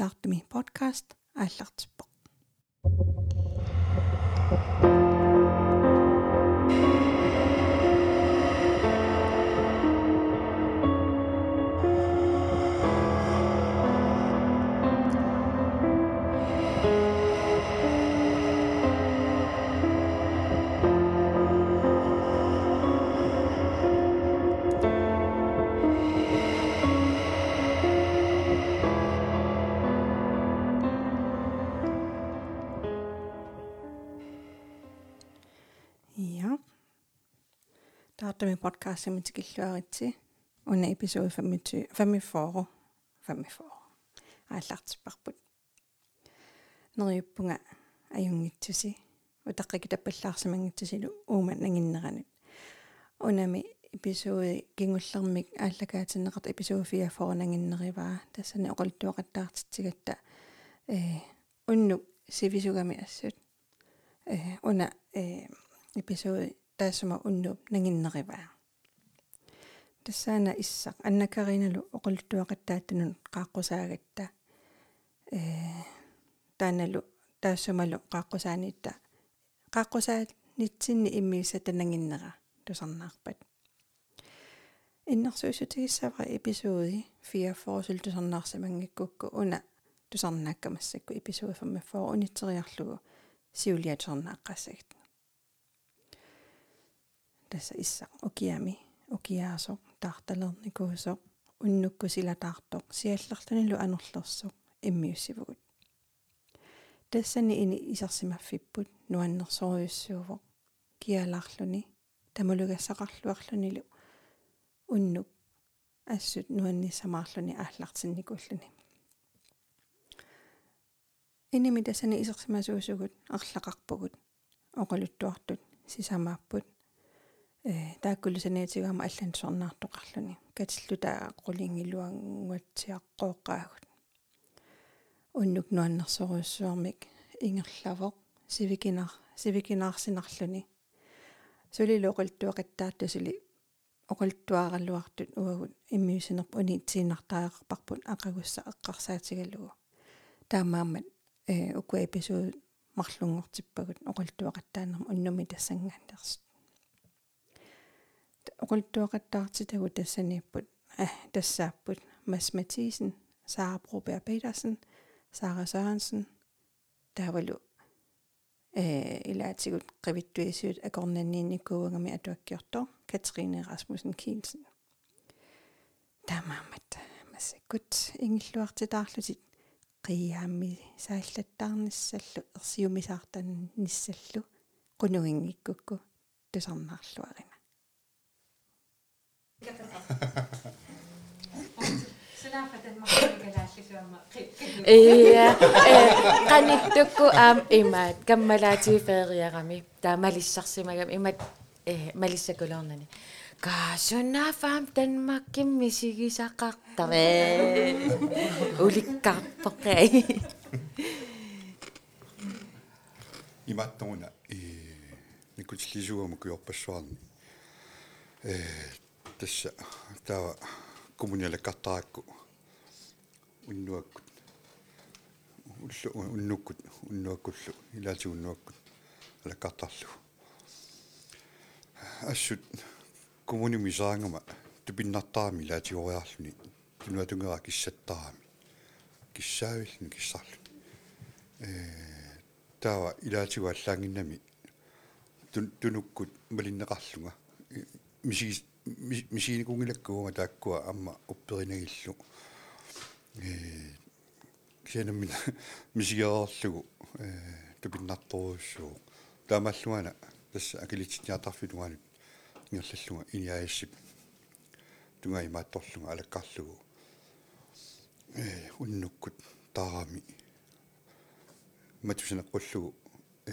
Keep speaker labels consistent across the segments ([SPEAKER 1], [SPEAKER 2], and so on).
[SPEAKER 1] таартми подкаст. Ааллартиппо таартами подкастами тикиллуаритси уна эпизод 25 54 54 ааллартиппарпут нериуппунга аюнгитсуси утаққики таппаллаарсамангитсусилу уумат нагиннеранут унами эпизоди кингуллермик ааллакаатиннеқарт эпизод 44 нагиннериваа тассани оқалтуақаттаартитсигатта э унну сивисугами ассут э уна э эпизод таасума уннууп нагиннериваа тассаана иссақ. Аннакариналу оқултуақаттааттунун қааққусаагатта э тааналу таассумалу қааққусааниитта қааққусаанитсинни иммиса танагиннера тусарнаарпат иннэрсуисутигиссавра эпизоди 44 султусарнаарсамангиккукку уна тусарнааккамассакку эпизоди 45 унитсериарлугу сиулиатернааққассагт тасса исса окиами окиаасо таарталерникуусо уннуккусилатаартоқ сиаллерлунилу анерлерсо иммиуссивгут тассани ини исерсимаффиппут нуаннерсориуссуувоқ киалаарлуни тамалугассақарлуарлунилу уннук ассут нуанниссамаарлуни ааллартинникууллуни иними тассани исерсимасуусугут арлақарпугут оқалуттуартут сисамааппут э тааккулусаниатигаама аллан сорнаартоқарлуни катиллута qulingilluanguatsiaqqooqqaagut уннук нуаннерсоруйуссуармик ингерлавоқ сивикинар сивикинаарсинарлуни сулилу оқалтуақаттааттусили оқалтуаараллуартут уагут иммиусинерпу униитсиинартааеқарпарпут ақагусса эққарсаатигаллугу таамаамат э укуа эпизод марлунгортиппагут оқалтуақаттаанерма уннуми тассангаанерсут оқултуақаттаартитагу тассаниаппут а тассааппут Мас Матисен Сара Бробер Petersen Сара Sørensen таавалу э илаатигут qivittuisiut акорнанниинникуугами атуаккиорто Катрине Расмуссен Килсен тамаамат массаккут ингиллуартитаарлутит қиаами сааллаттаарниссаллу إيه قنيتكو أم إيمات
[SPEAKER 2] كملاتي فيغيا غامي تا مالي الشخص ما إيمات إيه مالي سكولونني كاسونا فام
[SPEAKER 3] تنما كمي سيجي ساقاق طبي
[SPEAKER 2] ولي كابقاي
[SPEAKER 3] إيمات تونا إيه نكوش لي جوا مكو يوبشوان إيه тасса таа коммуниалаккартаакку уннуаккут уллу уннуккут уннуаккуллу илаати уннуаккут алаккартарлу ассут коммуними саангама тупиннартаами лаатиориарлуни тунуатунгера киссаттарами киссаавиллни киссарлу э тава илаатигу аллаангиннами. Тунуккут малиннеқарлунга. Мисигис мисиникунгилаккуунга тааккуа амма упперинагиллу э кенэммина мисигераарлугу э тупиннарторуссуу таамаллуана тасса акилитсиниатарфилугаанут ингерллуга иниааиссип тунгаи маатторлуга алаккарлугу э уннуккут таарами матусинеққуллугу э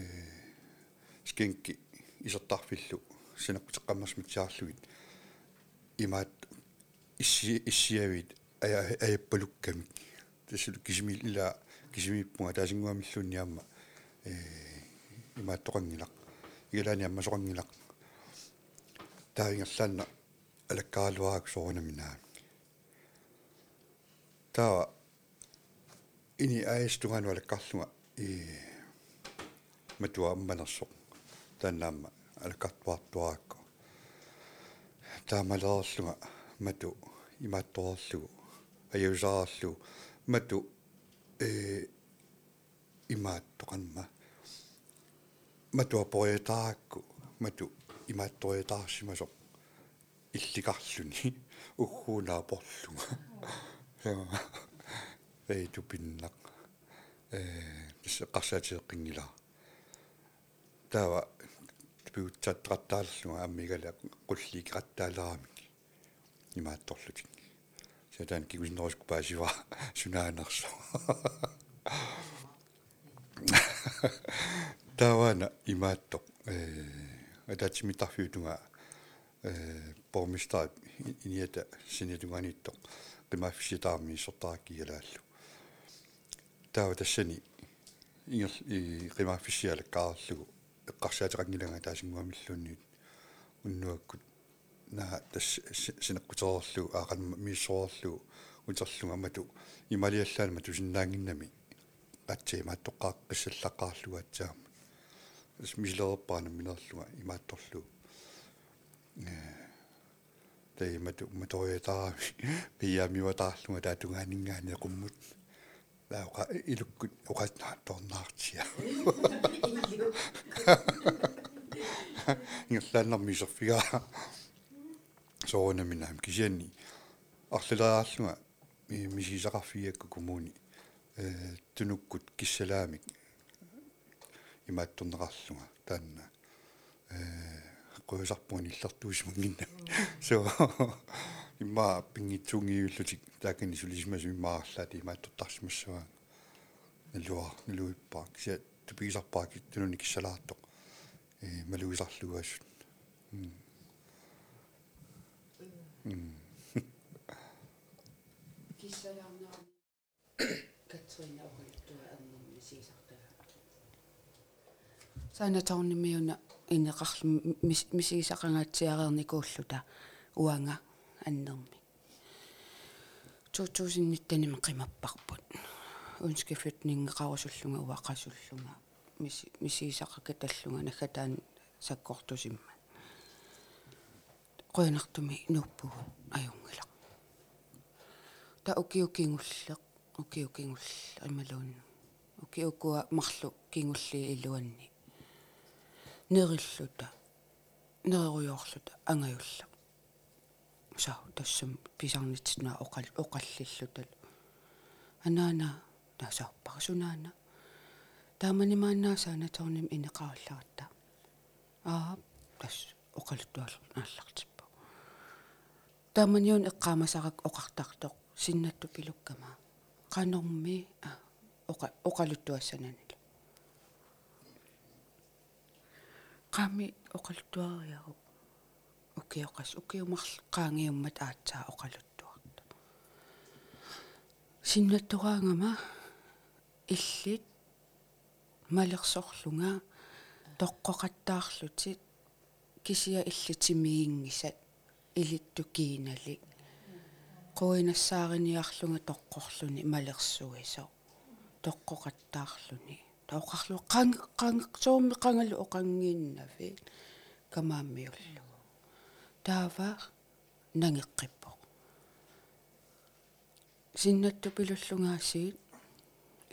[SPEAKER 3] скенки исертарфиллу синеққутеққаммасмитсаарлугит имаат исси иссиавит ая аяппалуккамик тассулу кисимил ила кисимиппунга таасингуамиллунниамма э имаат тоқангилақ. Игалаани амма соқангилақ. Таавингерлаанна алаккаалуаак соорунаминаа таа ini aistunganu alakkarlunga i matua ammanersoq taannaamma alakkartuartuarakko taamaleerlunga matu imaattorerlugu ajusarerlugu matu e imaattoqanma matua poetaakku matu imaattorietaarsimasoq illikarluni ugguunaa porlunga ei tupinnaq э qassaateeqqingila taava piutsaаттaqattaаллуга аммигала qattaaleraamik imaattorlutik сатаан кигусинеруску паасива сунааnerso таавана имаатто э ататсимитарфиутунга э пормистаат иниата синитунганитто qimaaffisitaarmi sortarakkialaалlu таава тассани ингер и qimaaffisialakkaarlugu эққарсаатеқангилага таасингуамиллуунниит уннуаккут наа тасс синеққутерерлугу аақанма миссоорлугу утерлугу амату ималиаллаанама тусиннаангиннами атсии мааттоққааққиссаллаққаарлугу атсаама ис милерпаана минерлуга имаатторлугу тей мату моториатаами пиямиуатаарлунга таатунгаанингаани qumмут лаука илуккут оқатнаатторнаартия ингерлааннэрми сорфига соонаминаам кисианни арлалаарлунга мисисақарфиакку коммуни э тунуккут киссалаамик. Имааттурнеқарлунга таанна э qoyusarpuun illertuusmangинна so имма пингитсунгиуллутик таакани сулисмасу иммаарлаати имааттортарсимассуа налуа налуиппаа кися тупигисарпаа киттунуни киссалаартоқ. Э малуисарлугассут
[SPEAKER 4] киссалаарнаа катрина орилтуа аннэрми сисартага сана тауннимиуна инеқарлу мисигисақангаатсиареерникууллута уанга аннерми 2019 қимаппарпут унскиффитнингеқарусуллунга уақасуллунга миси мисигисақака таллунга наггатаан саккортусимма. Қуянартуми нуппугу аюнгилақ. Та укиукингуллеқ укиукингулл ималуун укиукуа марлу кингулли илуанни. Нериллута неруйоорлута ангаюлла саа тассам писарнитсинаа оқал оқаллиллутал анаана тасаарпара сунаана тааманимааннаасаана торним инеқаралларатта аа тас оқалуттуал ааллартиппа тааманиун эққаамасарак оқартартоқ синнатту пилуккама qanорми а оқа оқалуттуассанани qami oqaluttuariaru ukiumarl qaangiummat aatsaa oqaluttuarta sinnatturaangama illit малерсорлунга тоққоқаттаарлутит кисия иллитимиингисат илитту киинали қуинассаариниарлунга тоққорлуни малерсуисо тоққоқаттаарлуни тауқарлу qang qang soommi qangalu oqangiinnafi nangeqqippo sinnattu pilullugaasiit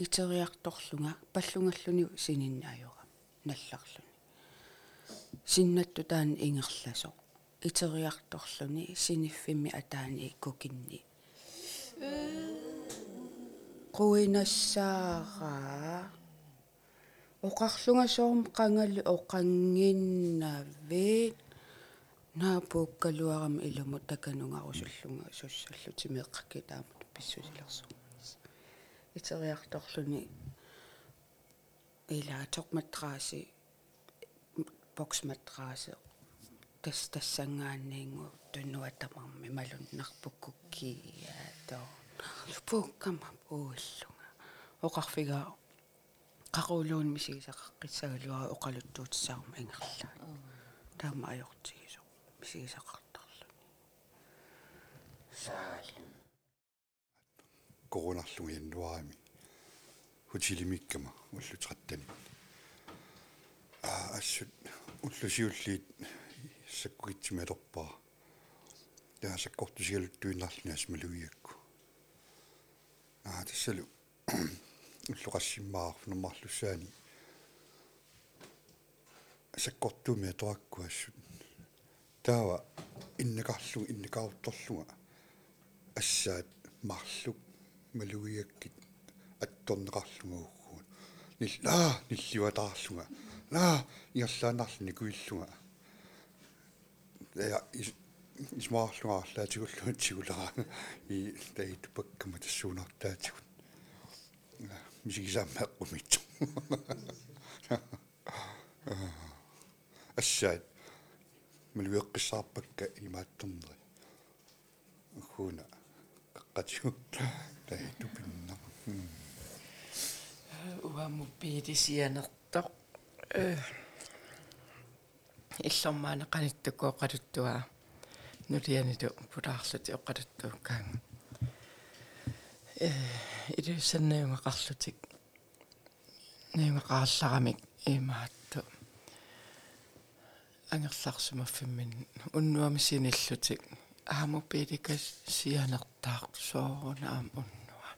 [SPEAKER 4] итериарторлунга паллунгalluni сининнааюра налларлуни. Синнатту таани ингерласо итериарторлуни синиффими атаани иккукинни quinassaaraa оқарлунга қангалли оқангиннавит наапууккалуарам илуму таканунгарусуллунга суссаллути меэққаки таамут писсусилерсу итериарторлуни ила токматрааси боксматрааси тас тассангаанниингу туннуатамарми малуннарпуккукки тоо пуккама пууллунга оқарфигаа qaquluun misigisaqaqqissagalua oqaluttuutissaarum ingerla taama ajortigiso misigisaqartarluni saal
[SPEAKER 3] коронарлуги иннуарами хутилимиккама уллутеқаттани аа ассут уллусиуллиит саккугитсималерпаа таа саккортусигалуттуиннарлниас малуиакку аа тассалу уллуқассиммаарфунаммарлуссаани саккортуми атораккуассут таава иннакарлу иннакаарутторлуга ассаат марлу малуиаккит атторнеқарлугууккуун ниллаа ниллиуатаарлунга наа иерлаанарлни куиллунга я исмаарлунгаарлаатигуллуут сигулара и таитупаккама тассуунартаатигут мисигисааммаэққумитсу ассаат малуиэққиссаарпакка имаатторнери ухуна қаққатигу таитупинна
[SPEAKER 5] уаму пиидисианертоқ э. Иллормаана каниттуккоо қалуттуа нулианиту пулаарлути оқалуттууккаан э илуссаннаюнгақарлутик наюнгақарларамик имаатту ангерларсумаффиммин уннуамисиниллутик ааму пииликас сианертаақ соорuna аам уннуа.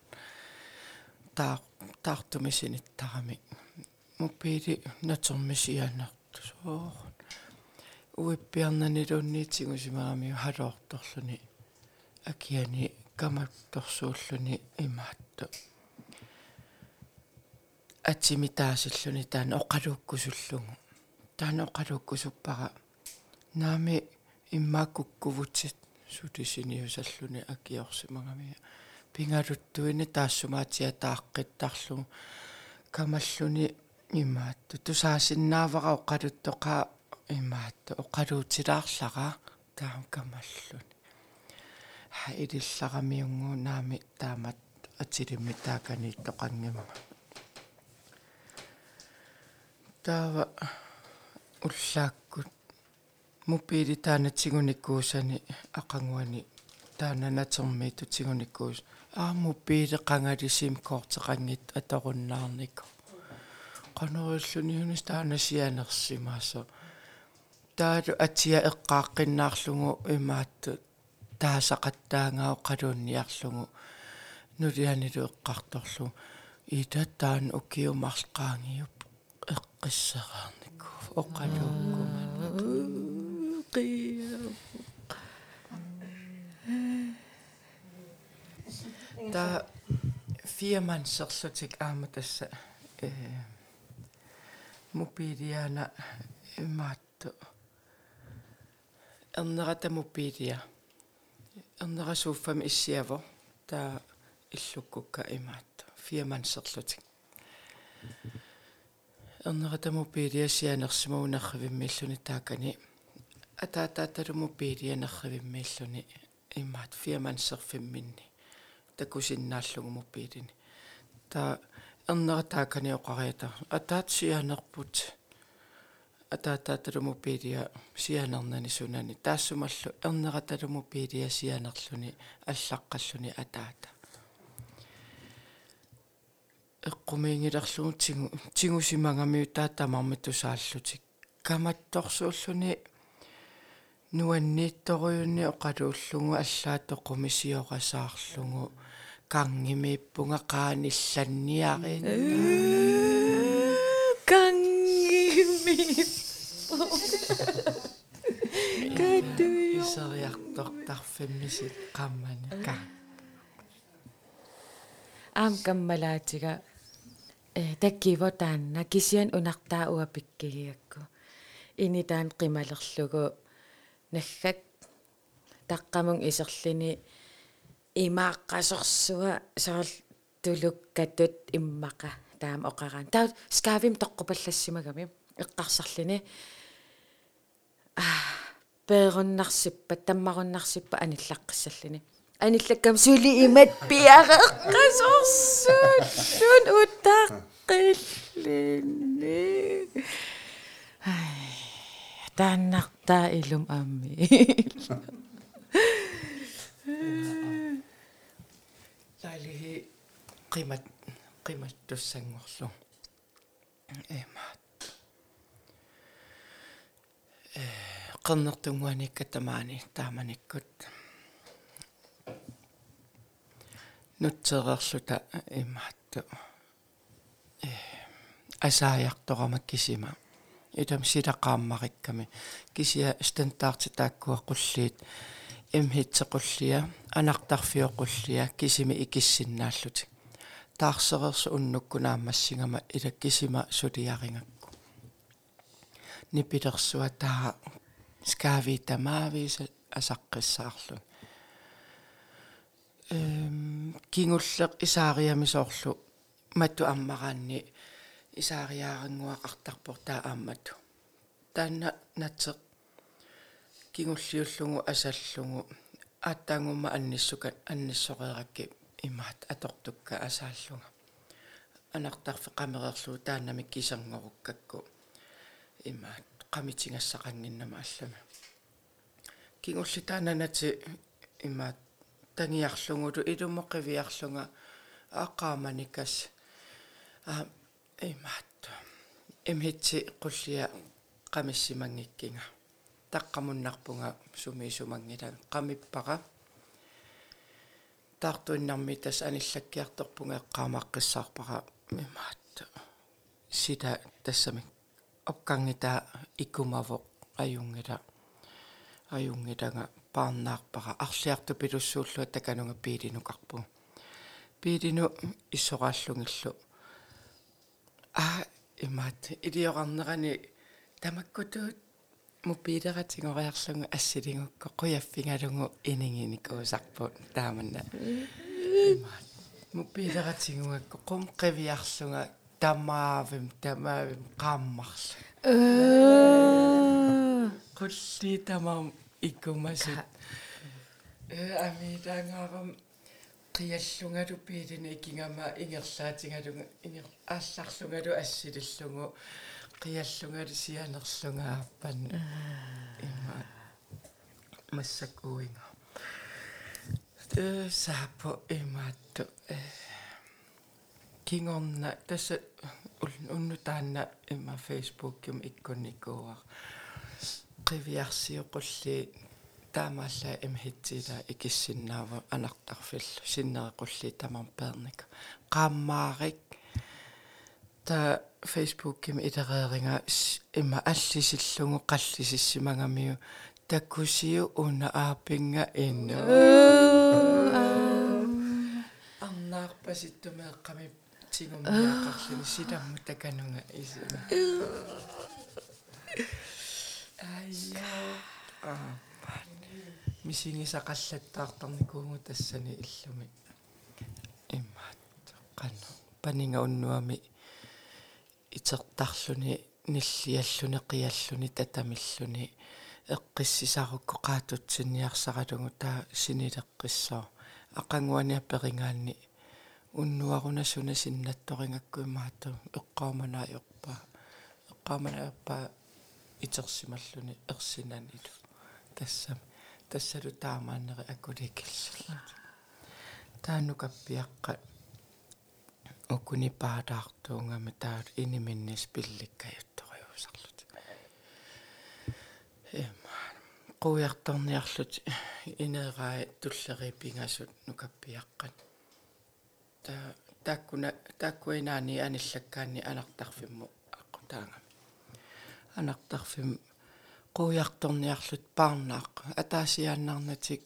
[SPEAKER 5] Таа таартумисиниттарамик муппиили натермисианерту соорун уиппиарнанилуунниитсигусимаами халоорторлуни акиани каматторсууллуни имаатту атсимитаасиллуни таан оқалууккусуллугу таан оқалууккусуппара наами иммааккуккувутсит сутисиниусаллуни акиорсимагами пингалуттуини таассумаатиа тааққиттарлу камаллуни имаатту тусаасиннаавара оқалуттоқаа имаатту оқалуутилаарлара таам камаллуни. Ха идилларамиунгу наами таамат атилимми таакани тоқангимма таава уллааккут муппиили таанатсигуниккуусани ақангуани таананатэрми тутсигуниккуус аа муппиили қангалисим коортеқангит аторуннаарнико qanoriulluni hunis taanasianersimaasa taalu atia eqqaaqqinnaarlugu imaattu таасақаттаангао қалуунниарлугу нулианиlu эққарторлу ита таан укиумарлqaangiup эққиссераарникку оқалууккуман қия та фирмансерлутик аама тасса э мобилиана имаатту эрнерата мобилия эрнерасууффами иссиаво таа иллуккукка имаатту фирмансерлутик эрнерата мобилия сианерсимуунерривиммиллуни таакани атаатааталу мобилия нерривиммиллуни имаат фирмансерфимминни такусиннааллугу мобилини та эрнератаакани оқариата атаат сианерпут атаатааталуму пилиа сианернани сунани таассумаллу эрнераталуму пилиа сианерлуни аллаққаллуни атаата эққумиингилерлугу тигу тигусимангамиу таатамарми тусааллутик каматторсууллуни нуанниитторуйунни оқалууллугу аллаатоқумисиорасаарлугу кангимииппунга qaanillанниари
[SPEAKER 2] кангимииппу
[SPEAKER 5] катуи исериартортарфиммисит qamмани ка
[SPEAKER 2] аам каммалаатига э таккиво таанна кисиан унартаа уа пиккигиакку ини таан qimалерлугу наггак таққамун исерлини имааққасорсуа саал тулуккатут иммақа таам оқаран таа скавим тоққупаллассимагами эққарсарлини а перуннарсиппа таммаруннарсиппа аниллаққиссаллини аниллаккам сули имат пиареққасорсууллун утааққиллини ай тааннартаа илум аами
[SPEAKER 5] лалиhi qimат qimmat tussangorlu эмаат. Э qernertunguanikka tamaani taamanikкут нутсеерерлута имаатту э асааярторама кисима. Итам силақааммарикками кисия стентаарти тааккуа qulliit имхитсеқуллия анартарфиоқуллия кисими икиссиннааллути. Таарсерерсу уннуккунаамассигама ила кисима сулиарингакку нипилерсуа таа скави тамаависа асаққиссаарлу эм кингуллеқ исаариамисоорлу матту аммараанни исаариаарангуақартарпор таа ааммату таанна натсеқ кингуллиуллугу асаллугу ааттаангумма анниссукат анниссорееракки имаат атортукка асааллунга. Анартарфе qamерерлуу тааннами кисангоруккакку имаат qamitigassaqanginnama allama кингулли таананати имаат тангиарлугулу илумоқивиарлунга ааққааманикас а имаат эмхитси qullia qamissimanngikkinga таqqamunnarpunga сумиисумангила qamippaqa таартуиннарми тас аниллаккиарторпунга эққаамаққиссаарпара имаат сита тассами опкангита иккумаво аюнгила аюнгилага паарнаарпара арлиарту пилуссууллуа таканунга пиилинукарпу пиилину иссорааллунгиллу а имаат. Илиоқарнерани тамаккутуут мупилератингориарлугу ассилингукко қуяффингалугу инингиникуусарпут тааманна. Имаат. Мупилератингуакко қум қивиарлуга тамаавим тамаавим qaammarlu qulli tamaam ikkumasut э амитаангаарам қиаллунгалу пиилини икингама ингерлаатингалуга ингер аалларлунгалу ассилиллугу қиаллунгалу сианерлугаарпан има массакуинга э саапо имаатту э кингорна тасса унну таанна има фейсбукким иккунникууар qivиарсиоқулли таамаалла имхитсила икиссиннаава анартарфилл синнеқулли тамар перник qaammaarик та фейсбукким илерееринга имма аллисиллугу қаллисиссимагамиу таккусиу уна аапинга инну арнаарпаситтумеэққами тигуммиаққарлуни силамму таканунга исима айя аа мисигисақаллаттаартарникуугу тассани иллуми иммаат қанну панинга уннуами итертарлуни ниллиаллуни қиаллуни татамиллуни эққиссисарукку qaatutsinniarsaralungu taa sinilеққиссоо ақангуани перингаанни уннуарунасуна синнатторингакку имаату эққааманаайорпаа эққааманаайорпаа итерсималлуни ерсинанилу тассам тассалу таамааннери акуликиллула таанукаппиаққа окуни паатаартуунгама таат иниминнис пилликкаютториусарлут эма қуярторниарлут инераа туллерипингасут нукаппиаққат та тааккуна тааккуинаани аниллаккаани анартарфимму аққутаангам анартарфим quujartorniarlut paarnaaq ataasiaannarnatik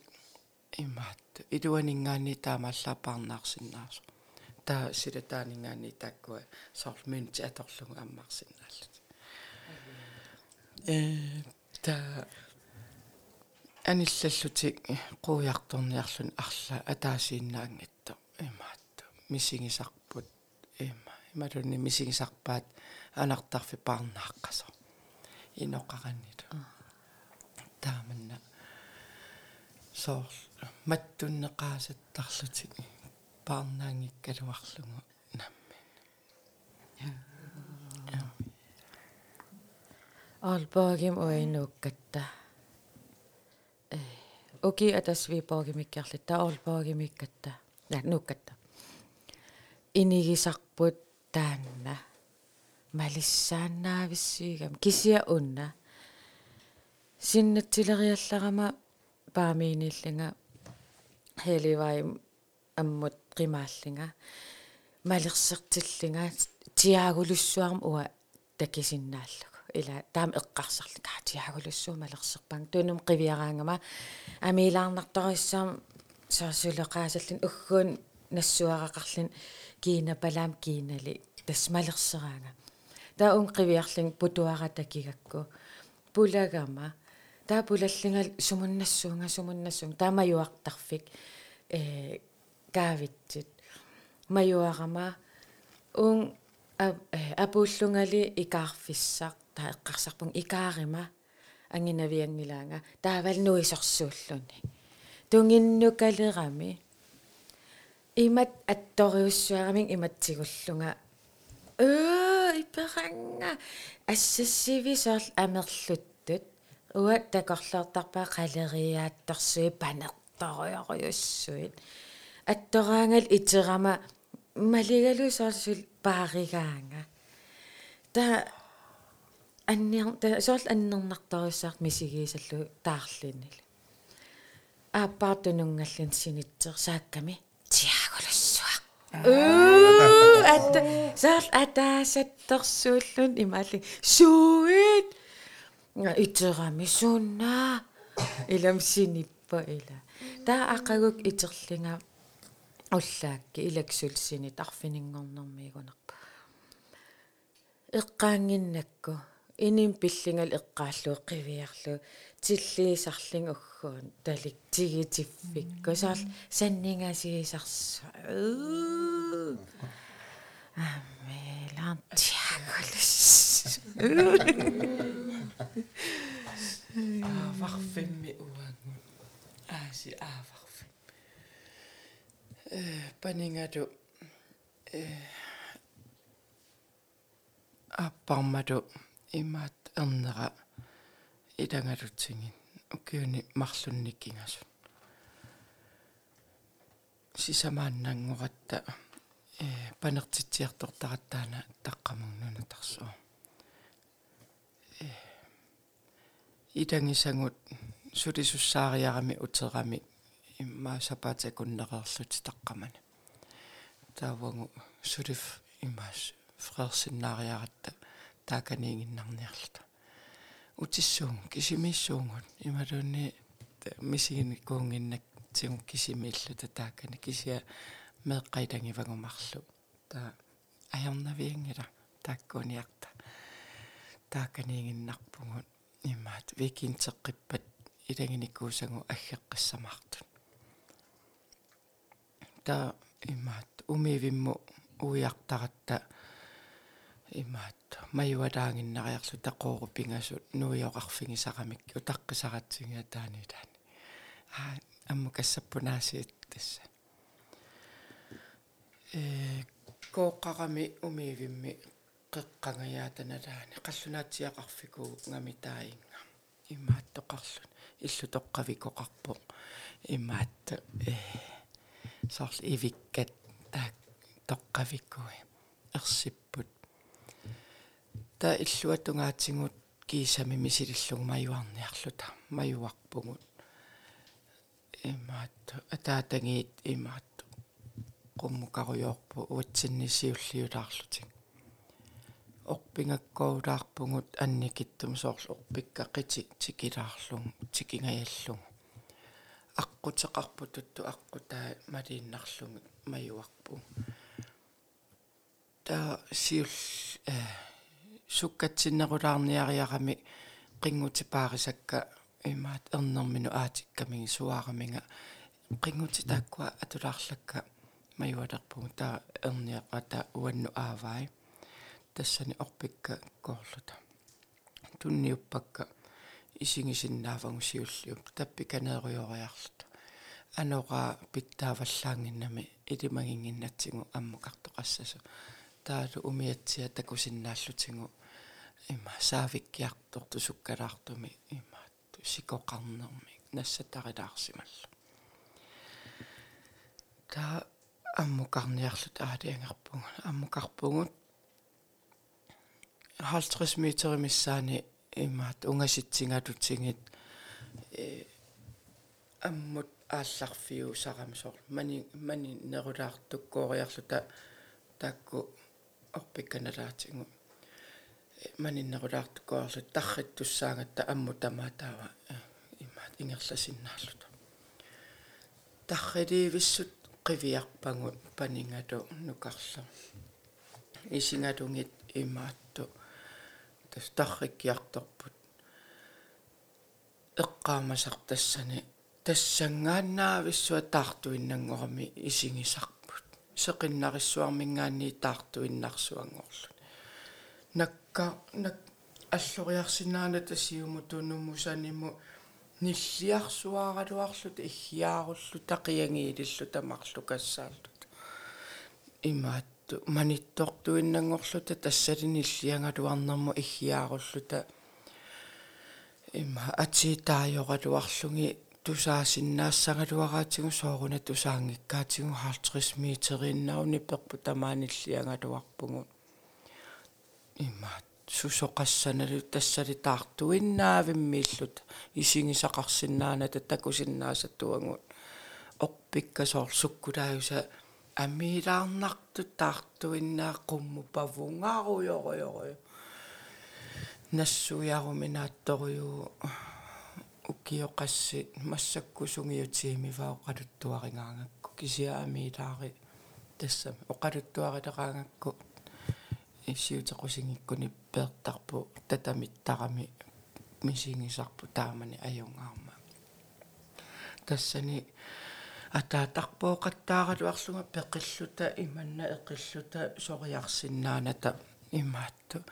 [SPEAKER 5] имаат. Илуанингаани таамааллаа паарнаарсиннаарсу таа силатаанингаани тааккуа соорлминти аторлугу аммаарсиннааллут э та аниллаллутик quujartorniarlun арла атаасииннаангатто имаат. Мисигисарпут има ималунни мисигисарпаат анартарфи паарнааққасо иноқаранниту тааманна соор маттуннеқаасаттарлутик паарнаангиккалуарлугу наммин.
[SPEAKER 2] Албаагим уинууккатта э оки атасвипаагимиккарлита албаагимиккатта я нууккатта инигисарпут таанна малиссааннаависсиигам кисиа унна. Синнатсилериалларама паамииниллинга хеливай аммут qimaallinga малерсертиллинга. Тиаагулуссуарм уа такисиннааллугу ила таам эққарсарлика тиаагулуссуу малерсерпаан тунум қивиараангама амилаарнарториссаам саасулеқаасаллин. Уггуун нассуарақарлин. Киина палаам киинали тасмалерсераanga таа ун қивиарлин путуара такигакку пулагама таа пулаллингал сумуннассуунга сумуннассуун таамаюартарфик э kaavitsit majuarama ung апууллунгали икаарфиссақ таа эққарсарпун икаарима. Ангинаviangilaanga таавал нуисорсууллуни. Тунгиннукалерами. Имат атториуссуарамин иматсигуллунга э иперанга ассассивисоорл амерлуттут. Уа такорлоортарпаа қалериаатторсуи панерториориуссуит аттораангал итерама малигалуисоорсул пааригаанга та анниар та соорл аннернартаруссаарт мисигиисаллу таарлиннил ааппаартунунгаллин синитсер саакками. Тиаголуссуа ат саал атаасатторсууллун имаалли сууит итерами сунна илам синиппа ила. Таа ақагук итерлинга уллаакки илаксулсини тарфинингорнэрмиигунарпа эққаангиннакку иним пиллингал эққааллуу қивиарлу тиллиисарлин уггуун талик тигитиффикку саал A Antiakolis. Afar
[SPEAKER 5] femme uang. Asi afar femme. Paninga do. Apparma do. Imat andra. Idanga do tingin. Ukiuni marlunnikingasun. Sisämaan nangurattaa. Э панертитсиартортараттаана таққамугнуна тарсуа э идангисангут сулисуссаариарами утерами имма сапаата куннереерлут таққамана таавангу сулиф имаас фрерсиннаариаратта тааканиингиннарниарлута утиссуун кисимиссуунгут ималуунни мисигини куунгиннак тигу кисимииллута таакани кисиа меэққайтангивагумарлу таа аярнавиангила тааккуниарта тааканиингиннарпугут имаат викинтеққиппат илагиникуусагу аггеққиссамаартут та имаат умивимму уиартаратта имаат маюалаангиннариарлу тақоорупингасут нуиоқарфигисарамик утаққисаратсига таани таани. Аа амму кассаппунаасиит тасса э кооққарами умивимми қеққангаyaатаналаани қаллунаатсиақарфику гамитаинга имаат тоқарлун иллу тоққавикоқарпо имаат э сорл ивиккат таак тоққавиккуи ерсиппут та иллуатунгаатсигут кисами мисилиллугу маюарниарлута маюарпугут. Имаат атаатангиит имаат qummukaruyorpu uatsinnissiulliulaarlutik орпингаккоулаарпугут анникиттум соорл орпикка qiti tikilаарlung tikingajallugu аққутеқарпутутту аққутаа малииннарлугу маюарпу та сиул э суккатсиннерулаарниариарами қингути паарисакка имаат эрнэрмину аатиккамиги суаараминга қингути тааккуа атулаарлакка маюалерпугу таа эрниақата уанну аавай тассани орпикка коорлута тунниуппакка исигисиннаавагу сиуллиуп таппи канееруйориарлута анора питтааваллаангиннами илимагингиннатсигу аммукартоқассасу таалу умиатсиа такусиннааллутигу има саавиккиарторту суккалаартуми има сикоқарнерми нассатарилаарсималла та аммукарниарлут аалиангерпугу аммукарпугут 50 метр миссаани имаат унгаситсингалутсигит э аммут аалларфиу сарамсор мани мани нерулаартуккоориарлута таакку орпикканалаатингу маниннерулаартуккоорлу тарриттуссаагатта амму тамаатаава имаат. Ингерласиннаарлута тарриливиссут qivиарпагу панингату нукарлу исингалунгит имаатту тас тарриккиарторпут эққаамасартассани тассангааннаависсуа таартуиннангорами исигисарпут сеқиннариссуармингаанни таартуиннарсуангорлу накка нак аллориарсинаана тасиуму тунумусаниму ниллиарсуааралуарлут иггиааруллу тақиангиилиллу тамарлу кассаарлут имаатту маниттортуиннангорлута тассалиниллиангалуарнэрму иггиааруллута има атиитаajorалуарлуги тусаасиннаассагалуараатигу сооруна тусаангиккаатигу 50 метериннауни перпу тамааниллиангалуарпугу има сусоқассаналу тассали таартуиннаавиммииллут исигисақарсиннаана таттакусиннаасаттуангут орпиккасоор суккулааюса амилаарнарту таартуиннаа қумму павунгааруйоруйору нассуяаруминаатторюу укиоқасси массаккусунгиутиимиваа оқалуттуарингаангакку кисиаамилаари тассами оқалуттуарилераангакку исиутеқусингиккуни пеэртарпу татамиттарами мисингисарпу таамани аюнгаарма. Тассани атаатарпооқаттааралуарлунга пеқиллута иманна эқиллута сориарсиннааната имаатту.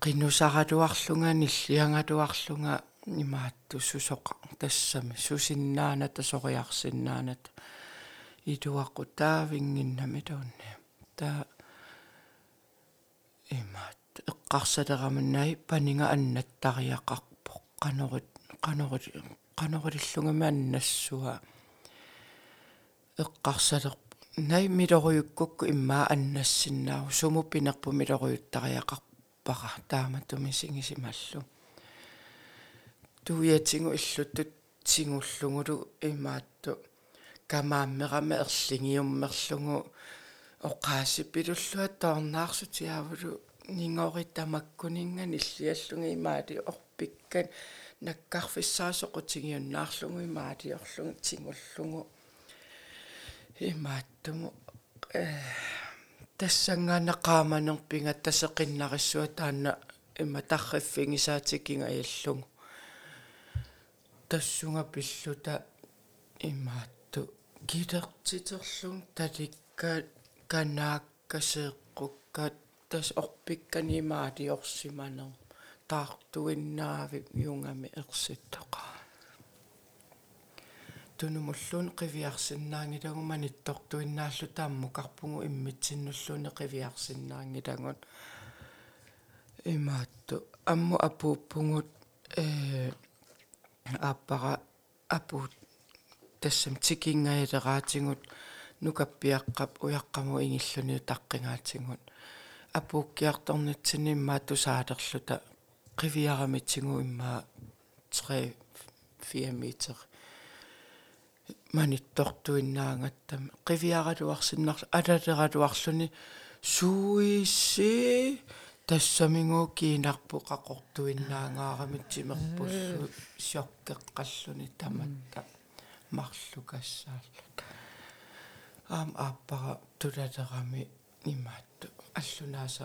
[SPEAKER 5] Qinusaraluarlunga nilliangaluarlunga имаатту сусоқа тассами сусиннааната сориарсиннааната илуаққу таавингиннами туунни таа имаат эққарсалераманнай панинга аннаттариақарпо қанорит қанорит қанориллунгами аннассуа. Эққарсалер най милоруйуккукку иммаа аннассиннаау суму пинерпу милоруйуттариақарпара тааматуми сигисималлу туиатингу иллуттут сингуллугулу имаатту. Камааммерама ерлингиуммерлугу оқаасиппилуллуа тоорнаарсутиавулу нингориттамаккунинга ниллиаллунги имаали орпиккан наккарфиссаасоқутигиуннаарлугу имаали орлугу тингуллугу имааттуму э тассангаанеқааманерпинга тассеқиннариссуа таанна има тарриффингисаатикинга аяллугу тассунга пиллута имаатту килертитерлун таликка канааккасеэққуккат тас орпикканимаати орсиманер таартуиннаави юнгами ерситтоқа тунумуллуун қивиарсиннаангилагу маниттортуиннааллу тааммукарпугу иммитсиннуллуни қивиарсиннаангилагут имаатту амму апууппугут э ааппара апуут тассам тикингаилераатингут нукаппиаққап уяққаму ингиллуни таққингаатингут апууккиарторнатсини иммаа тусаалерлута қивиарамитсигу иммаа 3 4 метр маниттортуиннаангаттам қивиаралуарсиннар алалералуарлуни суисси тассамингуу кинарпу қақортуиннаангаарамитсимерпуллу сиоккеққаллуни таматта марлукассааллут аам ааппара тулалерами имаатту аллунааса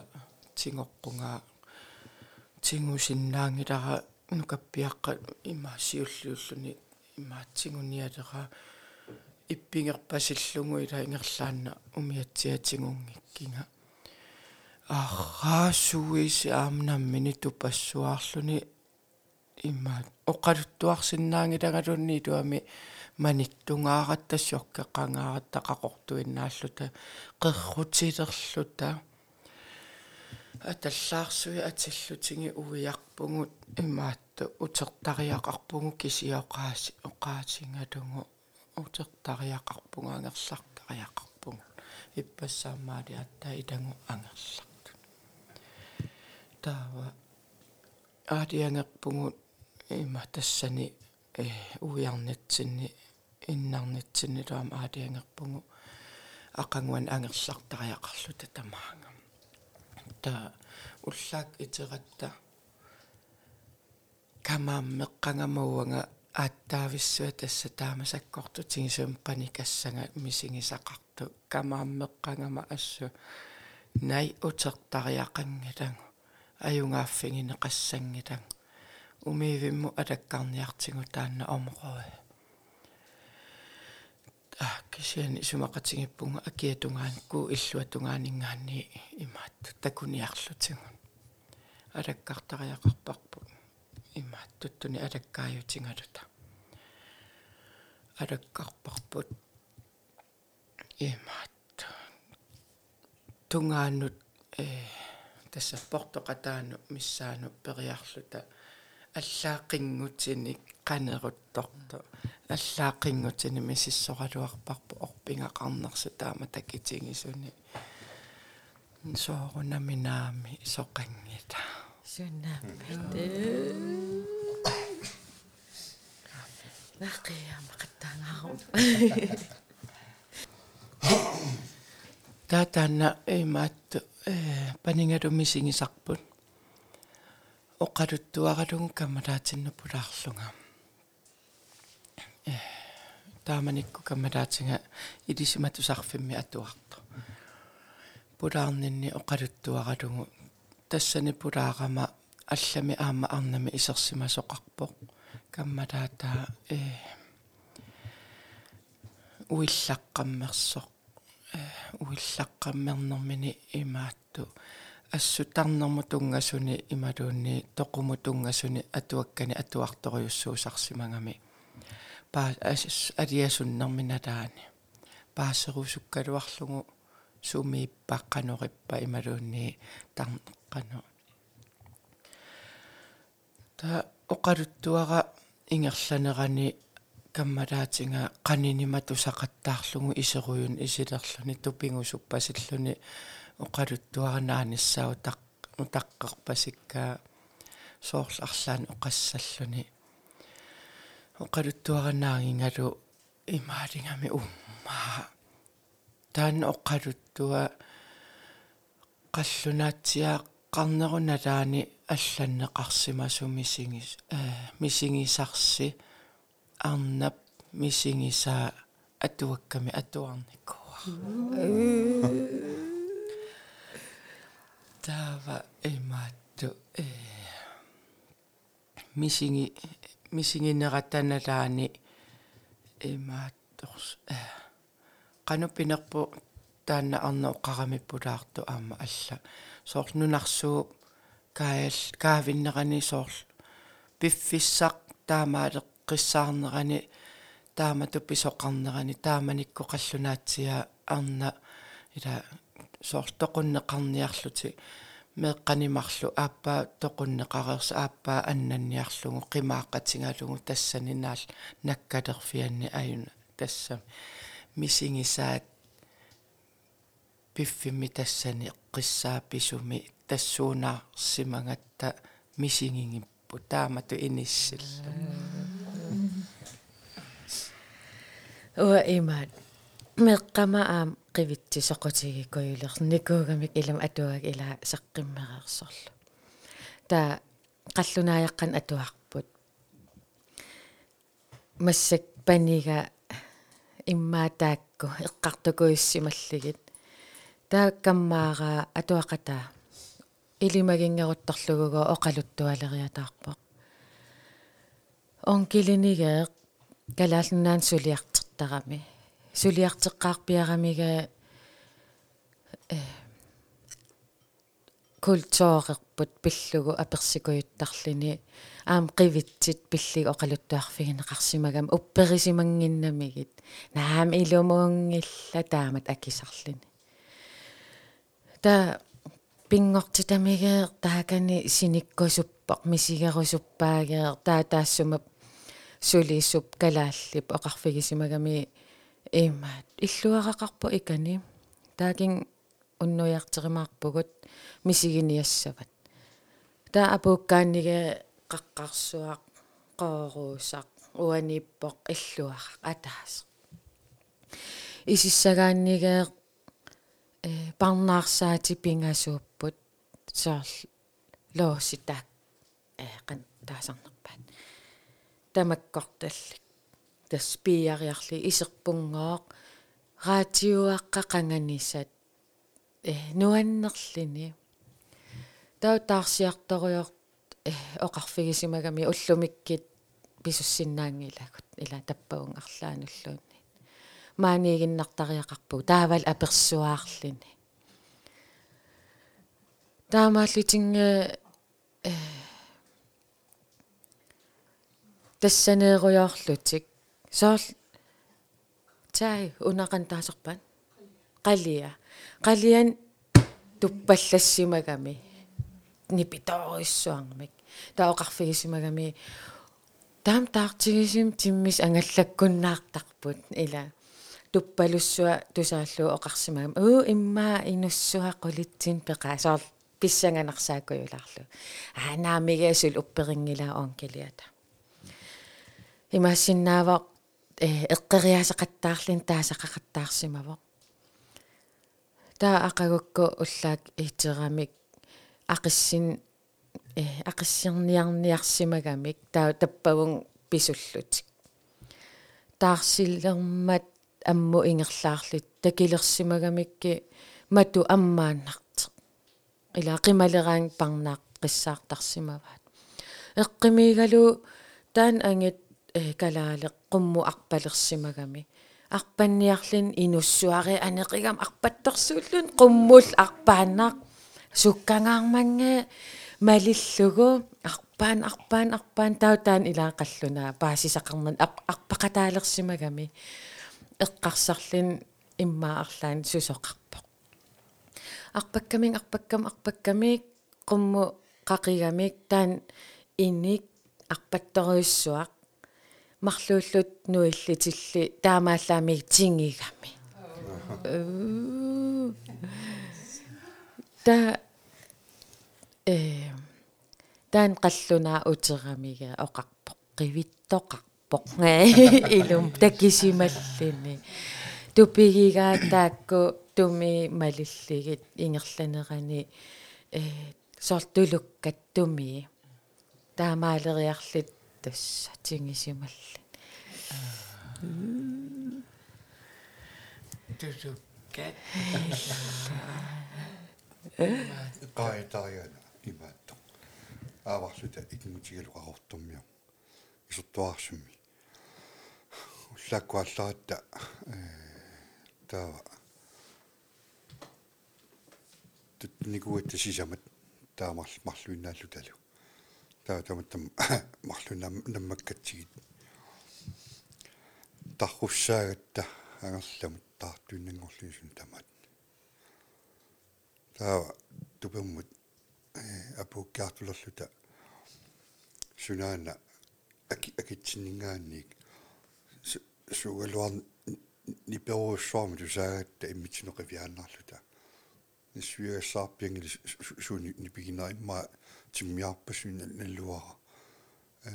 [SPEAKER 5] тингоққунгаа тингусиннаангилара нукаппиаққа има сиуллиуллуни имаатсигуниалера иппингерпасиллугу ила ингерлаанна умиатсиатингунгиккинга арраасуиси аамнаммини тупассуаарлуни имаат оқалуттуарсиннаангилагалунни туами маниттунгааратассиоркеққангааратта қақортуиннааллута қеррутилерлута аталлаарсуи атиллутиги увиарпугут имаатту утертариақарпугу кисиоқааси оқаатингалугу утертариақарпугаангерларкариақарпугу иппассаамаали атта илангу ангерларту таава аадиангерпугут има тассани э уиарнатсинни иннарнатсинни таам аадиангерпугу ақангуан ангерлартариақарлута тамаанга та уллаак итератта камааммеққангамауанга ааттаависсуа тасса таамасаккорту тигисуум паникассага мисигисақарту камааммеққангама ассу най утертариақангилангу аюнгааффигине qassangilanga умиивимму алаккарниартигу таанна омроо кисиани сумақатигиппунга акиатунгаанку иллуатунгаанингаани имаатту такуниарлутигу алаккартариақарпарпу имааттуттуни алаккааютингалута алаккарпарпут имаатту тунгааннут э тасса портоқатаану миссаану периарлута аллаақингутини канерутторто аллаақингутини мисиссоралуарпарпу орпингақарнерсу таама такитигисуни соорунаминаами соқангита
[SPEAKER 2] суннааммите нақиама қаттаангаарум
[SPEAKER 5] таатаана имаатту э панингалу мисигисарпут оқалуттуаралугу каммалаатиннаппулаарлунга э тааманикку каммалаатинга илисиматусарфимми атуарто пулаарнинни оқалуттуаралугу тассани пулаарама аллами аама арнами исерсимасоқарпоқ каммалаатаа э уиллаққаммерсоқ уиллаққаммернэрмини имаатту ассутарнэрму тунгасуни ималуунни тоқуму тунгасуни атуаккани атуарторюссуусарсимагами паа алиасуннэрминалаани паасерусуккалуарлугу сумииппаққанориппа ималуунни тарнеққану та оқалуттуара ингерланерани каммалаатинга qaninimatu saqattaarlugu iseruйун исилерлүни тупингусуппасиллүни оқалуттуаранаанissaу тақ утаққарпасиккаа соорларлаани оқассаллүни оқалуттуаранаагингалу имаалингами уммаа таан оқалуттуа қаллунаатсиаа qarnerunaalaani алланнеқарсимасу мисигис э мисигисарси арнап мисигиsaa атуакками атуарникуа тава эмаатту э мисиги мисигинератаналаани эмаатторс э канупинерпу таанна арна оқарамиппулаарту аама алла. Соорлнунарсуу каал каавиннерани соорл пиффиссақ таамаалеқ qissаарnerani таамату писоқарнерани тааманикку қаллунаатсиа арна ила соортоқуннеқарниарлути меэққанимарлу ааппаа тоқуннеқарерса ааппаа аннанниарлугу қимааққатингалугу тассанинаал наккалерфианни аюна тасса мисигисаат пиффимми тассани қиссааписуми тассуунаарсимагатта мисигингиппу таамату иниссилла
[SPEAKER 2] уа имаат меққама аам qivitsi soqutigikkuyuler nikuugamik ilam atuag ila saqqimmereersorlu ta qallunaajaqқан atuarput массак панига иммаатаакку эққартукуиссималлигит тааккаммаара атуақата илимагингерутторлугуго оқалуттуалериатаарпоқ онкилинигеэ калаалннаан сулиартертарами сулиартеққарпиарамига э культуорерпут пиллугу аперсикуйуттарлини аам qivitsit пиллиг оқалуттуарфигинеқарсимагам упперисимангиннамигит наам илумуунгилла таамат акисарлини. Та пингортитамиге таакани синиккусуппақ мисигерусуппаагеэ таа таассумап сулииссуп калааллип оқарфигисимагами имаат иллуарақарпу икани. Таакин уннуиартеримаарпугут мисигиниассават. Таа апууккаанниге qaqqarsuaq qooruusaq uanippoq illuaraq ataas исиссагааннигеэ э парнаарсаати пингасууппут саарл лооситаак э кан таасарнерпаат тамаккорталли тас пиариарли исерпунгооq раатиуаққа қанганисат. Э нуаннерлини. Тау таарсиарторуйор э оқарфигисимагами уллумиккит писуссиннаангилагут ила таппауун арлаануллуунни маанигиннартариақарпу. Таавал аперсуаарлини. Таамааллутинга э тассанееруйоорлутик соорл таи унакан таасерпан қалия қалиан туппаллассимагами нипиториссуармик таоқарфигисимагами таам таартигисим тиммис ангаллаккуннаартарпут ила. Туппалуссуа тусааллуу оқарсимагам уу иммаа инуссуа qulitsin пеқаа соор писсанганарсааккуйулаарлу аа наамигасул упперингилаа онкилиата э эққериасеқаттаарлин таасақақаттаарсимаво таа ақагукку уллаак итерамик ақиссин э ақиссерниарниарсимагамик таа таппагун писуллутик. Таарсиллермат амму ингерлаарлит такилерсимагамикки мату аммааннарте ила қималераан парнаақ қиссаартарсимаваат эққимигалу таан ангит калаале qummu arpalersimagami арпанниарлин инуссуари анеқигам арпатторсууллун qumмул арпааннаақ суккангаарманга малиллугу арпаан арпаан арпаан таутаан илаақаллунаа. Паасисақарнан арпақатаалерсимагами эққарсарлин иммаарлаан сусоқарпоқ. Арпаккамин арпаккам арпаккамик qummu qaqigамик таан иник арпатторуйссуақ марлууллут нуиллитилли таамааллаами тингигами та э таан қаллунаа утерамига оқарпоқ қивиттоқарпоқ илум такисималлини тупигигаа таакку туми малиллигит ингерланерани э сортулуккат туми. Таамаалериарлит тасса тингисималли
[SPEAKER 5] тусуккат
[SPEAKER 3] qaitariana imaatto исертуарсумми уллааккуалларатта э таава тутникуатта сисамат таамарл марлуиннааллу талу таа таматтам марлунам наммаккатсигит тарруссаагатта ангерламут таартуиннангорлуисун тамат таа тупэммут э апуккаартулерлута сунаана аки акитсиннингаанник сугалуар ниперуссуарми тусаагатта иммитсинеқивиааннарлута нисвиассаарпиангили суни нипигинаа имма тиммиарпасуна наллуара э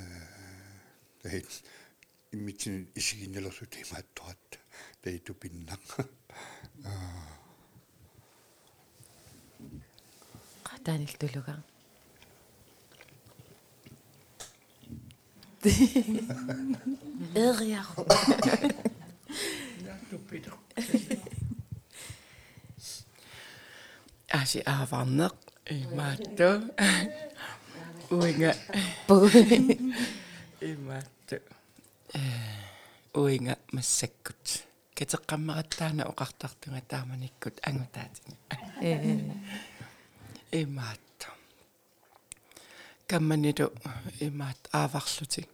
[SPEAKER 3] тахит иммитсин исигиннелерлут имааттуатта таиту пиннақ аа.
[SPEAKER 2] Qataanil tulugaa Eriaro.
[SPEAKER 5] аси ааварнеқ имаатто уинга имаатто э уинга массаккут. Катеққаммаратаана оқартартунга тааманиккут ангутаатинга. Имаатто камманилу имаат ааварлутик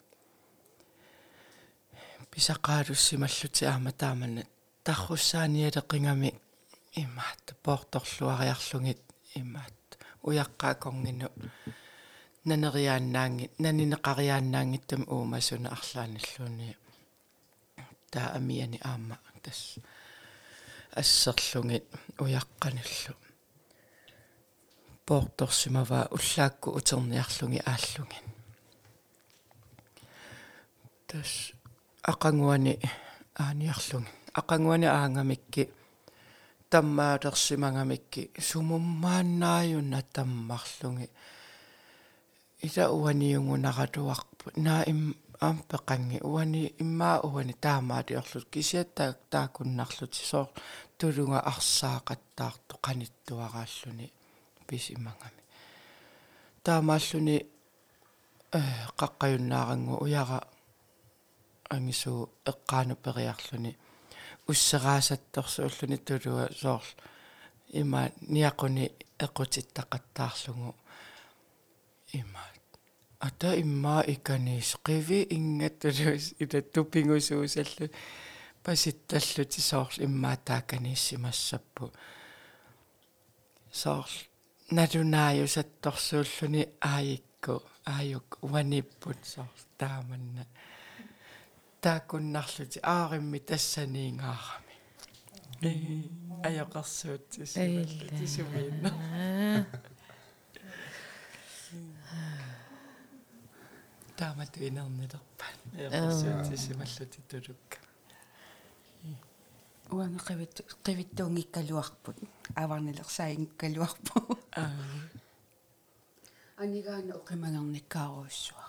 [SPEAKER 5] писақаалуссималлути аама таамана тарруссааниалеқингами имаат поорторлуариарлугит имаат. Уяққаакорнину нанериааннаанги нанинеқариааннаангиттам уумасуна арлааналлуни таа амиани аама тас. Ассерлугит уяққануллу поорторсимава уллаакку утерниарлуги ааллугин тас ақангуани ааниарлуги ақангуани аангамикки таммаалерсимангамикки сумуммааннааюнна таммарлуги иса уаниунгунаратуарпу наа им ампеқанги уани иммаа уани таамаатиорлут кисиаттаак таакуннарлут соор тулунга арсаақаттаарту қаниттуарааллуни писимангами таамааллуни э қаққаюннаарангу уяра ангису эққаану периарлуни уссераасатторсууллуни тулуа соор има ниақуни эқутиттақаттаарлугу има ата имма иканис qivi ingаттулус ила тупингусуусаллу паситталлути соор иммаатааканиссимассаппу соор налунааюсатторсууллуни аайикку ааюк уаниппут соор тааманна. Таакуннарлути ааримми тассаниингаарами. Аёқарсуутсис тисумиинна таамат инернилерпан аёқарсуутсисималлути тулукка
[SPEAKER 4] уанга qivit qivittuungikkaluarput аварнилерсаингккалуарпу анигаана оқимагерниккааруussua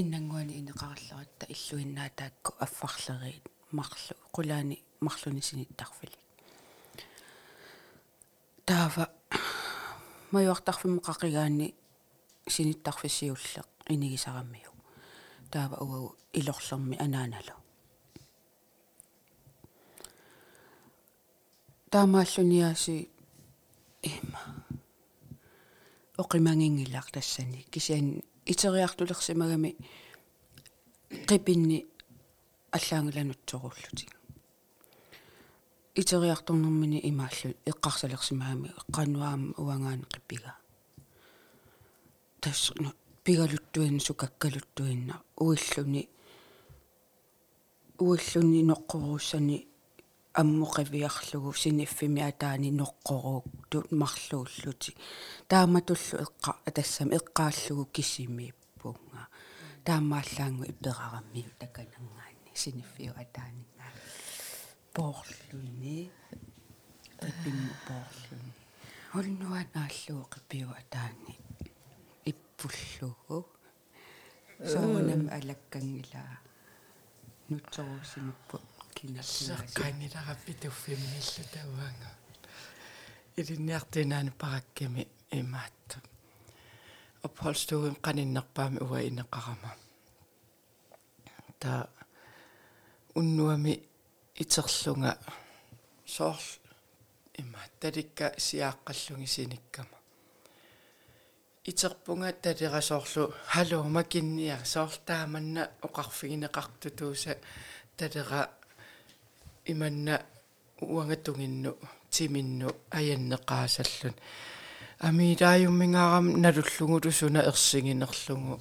[SPEAKER 4] иннангуани инеқараллератта иллуиннаатаакку аффарлериит марлу qulaani марлуни синиттарфили таава маюартарфимме қақигаани синиттарфиссиуллеқ инигисараммиу таава угау илорлерми анааналу таамааллуниааси има оқимангингилар тассани. Кисиан итериартулерсимагами qipinni аллаангуланутсоруллутик итериарторнэрмини имааллу эққарсалерсимаами эққануаама уангаани қиппига тас пигалуттуин сукаккалуттуинна уиллуни уиллуни ноққоруссани аммоқивиарлугу синиффими атаани ноққорук тут марлууллути. Тааматуллу эққа тассам эққааллугу кисимииппунга таамааллаангу иперарамми таканангаани синиффиу атаанинга поорлуни пиппимму поорлуни холнуанааллугу қипиу атаани иппуллугу соонам алаккангилаа нутсорусимуппу
[SPEAKER 5] кинассаққанилараппи туффиммиллу тауанга илинниартинаани параккими имаатту опхолстугин qaninnarpaami уа инеқарама та уннуами итерлунга соорл има таликка сиааққаллунги синиккама итерпунга талерасоорлу халу макинниа соорлтааманна оқарфигинеқартутууса талера иманна уангатунгинну тиминну аяннеқаасаллун амилааюммингаарам налуллугулу суна ерсигинерлугу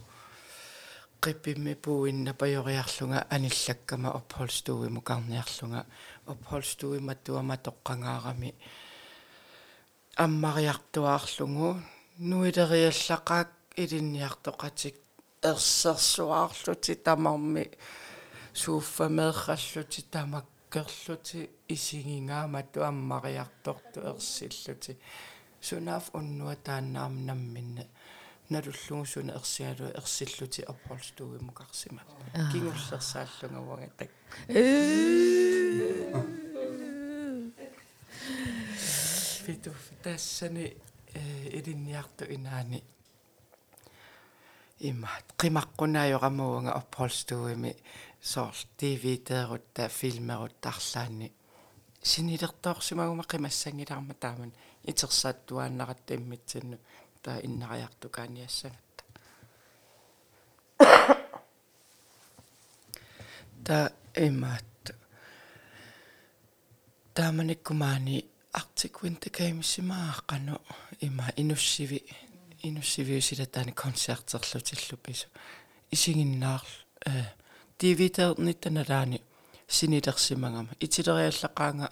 [SPEAKER 5] qipimmi puinna pajoриарлунга аниллаккама опхолстууи мукарниарлунга. Опхолстууи маттуама тоққангаарами аммариартуаарлугу нуилериаллақаак илинниартоқатик ерсерсуаарлути тамарми сууффамеерраллути тамак керлути исигингааматту аммариарторту ерсиллути сунаaf уннуа тааннаам намминна налуллугусуна ерсиалу ерсиллути аппорстуги мукарсима кингуллерсааллунгавага так фиту тассани илинниарту инаани имаат. Qimaqqunaajoramaunga approlstuimi soorl TV-teerutta filmeruttarlaanni sinilерторсимагума qimассангиларма тааман итерсааттуааннаратта иммитсинну таа иннариартукааниассагатта та имаат. Тааманиккумаани Arctic Winter Games имааққану има инуссиви инуссивиусилатаани концертерлутиллупису исигиннаар э дивитерниттаналаани синилерсимагама итилериаллақаанга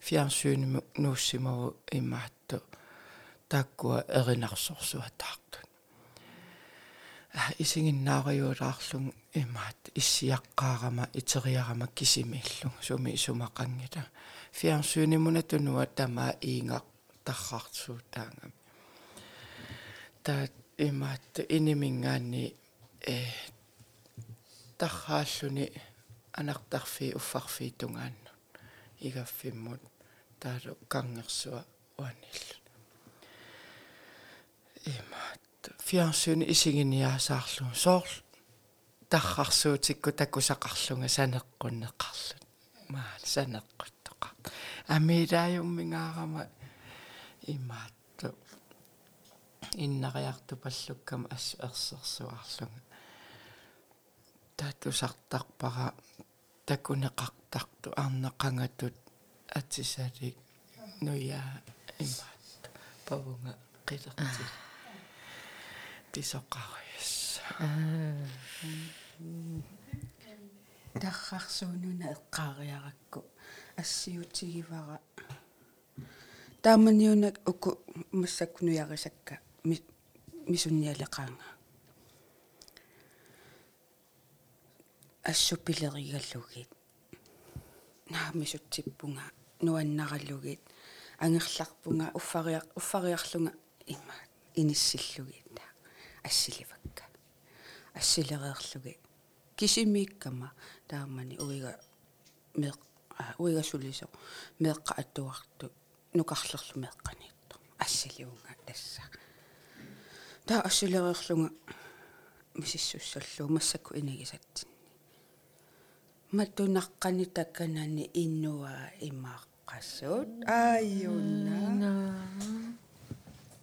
[SPEAKER 5] фиарсууниму нууссимаву имаатту тааккуа эринарсорсуатаартут а исигиннаариулаарлун имаат иссиаққаарама итериарама кисимииллун суми исумақангила фиарсуунимуна тунуа тамаа иинга таррартсуутаангами та имаат инимингаани э таррааллуни анартарфи уффарфи тунгаанну игаффиммут таалу кангерсуа уанилла имаат фиарсууни исигиниаасаарлу соорл таррарсуутикку такусақарлунга санеққуннеқарлут маа санеққуттоқа амилааюммингаарама имаатту иннариарту паллуккама ассу ерсерсуарлунга таатусартарпара такунеқартарту арнеқангатут атсисалик нуя имаат павунга қилерти. Тисоқариас
[SPEAKER 4] таррарсуунуна эққаариаракку ассиутигивара тааманиунак уку массаккунуярисакка мисунниалеқаанга ассупилеригаллугит наамисутсиппунга нуаннараллугит ангерларпунга уффариар уффариарлунга. Има иниссиллугит ассиливакка. Ассилереерлуги кисимииккама таамани уига меэ уига сулисо меэкка аттуарту нукарлерлу меэкканиитто ассиливунга тасса. Таа ассилереерлунга мисиссуссаллуу массакку инигисатсинни матунаққани такканани иннуа имааққассуут. Ааюна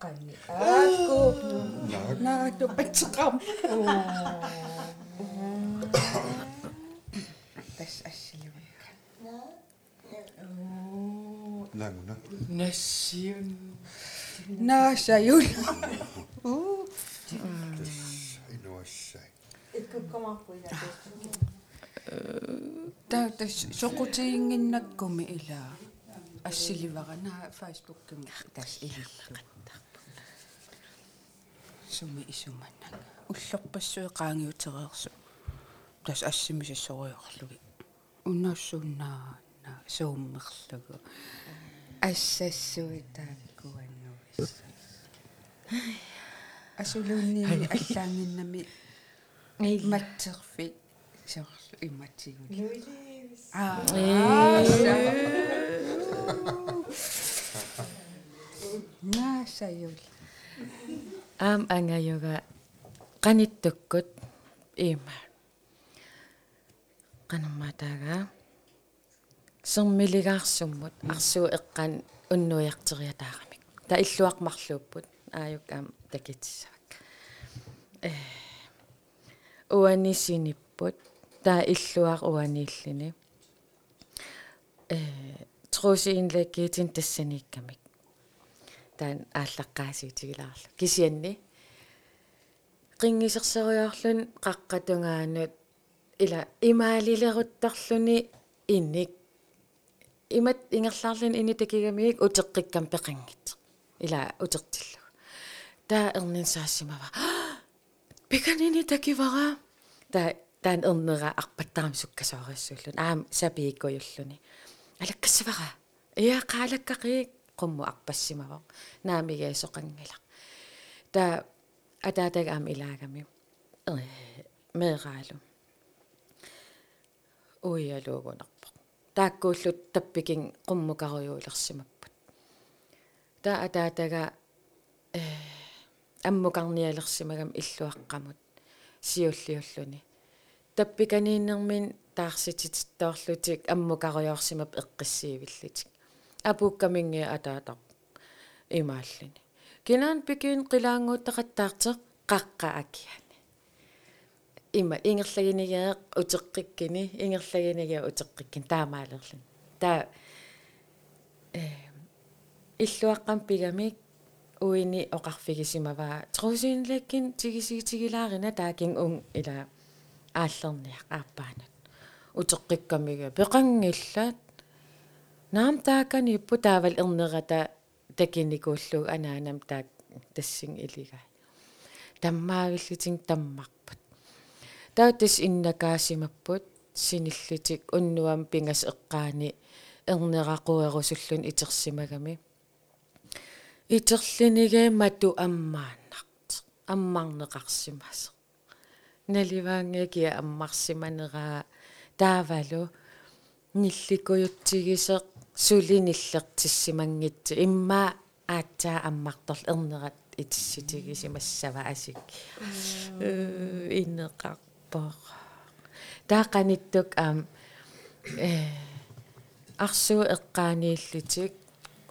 [SPEAKER 4] ассиливакка ила суммераани
[SPEAKER 2] ngaakiyakka
[SPEAKER 4] ассиливакка кусагингаа маттунаққани аакку наату патсеқам тас ассиливакка
[SPEAKER 3] наагуна
[SPEAKER 5] нассиун
[SPEAKER 4] наасаюл
[SPEAKER 3] инуассай
[SPEAKER 4] та тас соқутиингиннаккуми ила ассиливарана фейсбуккими тас илиллу суми исуманнак уллорпассуи qaangiutereersu тас ассимисиссориорлуги унаассууннаа сууммерлугу ассассуи тааккуаннуис асулуунниими аллаангиннами маттерфит соорлу имматсигули аа наасаюл
[SPEAKER 2] аам ангаюга qanittуkkut иима qanarmaataaga сермилигаарсуммут арсуу эққан уннуиартериатаарамик та иллуақмарлууппут ааюк аам такитсавак э уанисиниппут таа иллуар уанииллини э трусиинлаккиитин тассаниккамик таан ааллаққаасиутигилаарлу кисианни qingisерсериарлун qaqqatungaanut ила имаалилеруттарлуни инник имат ингерлаарлин ини такигамиик утеққиккам пеқангит ила утертиллу. Таа эрнин саассимава пеканини такивара. Таа таан эрнера арпаттарам суккасоориссууллун аам сапииккуйуллуни алаккассавара иа qaalakkaqi qummu arpassimaво наамигиасоқангила таа атаатаг аам илагами э меэраалу уиалуугунарпо тааккууллут таппикин qummukarujuulersimappat таа атаатага э аммукарниалерсимагам иллуаққамут сиуллиуллуни таппиканииннэрмин таарситититтоорлутик аммукаруйорсимап эққиссиивиллутик апууккаминги атаатар имааллини кинаан пикиин qilаангууттақаттаартеқ қаққа акиани има ингерлагинигеэ утеққиккини ингерлагинигеэ утеққиккин таамаалерлин таа э иллуаққам пигамик уини оқарфигисимаваа трусиинлаккин тигисигитигилаарина таакин ун ила ааллерниақ ааппаанат утеққиккамига пеқангиллаат наам таакани иппу таавал ернерата такиникууллуг анаанам таак тассин илигай. Таммаавиллутин таммарпут. Таутис иннакаасимаппут синиллутик уннуам пингас эққаани эрнерақуерусуллун итерсимагами итерлинигee мату аммааннарт аммарнеқарсимас. Наливаангакия аммарсиманераа таавалу нилликуйутсигисеқ сулиниллертиссимангитсу имма аатсаа аммарторл эрнерат итиссутигисимассава асик иннеқарпоо таақаниттук аам э арсуу эққаанииллутик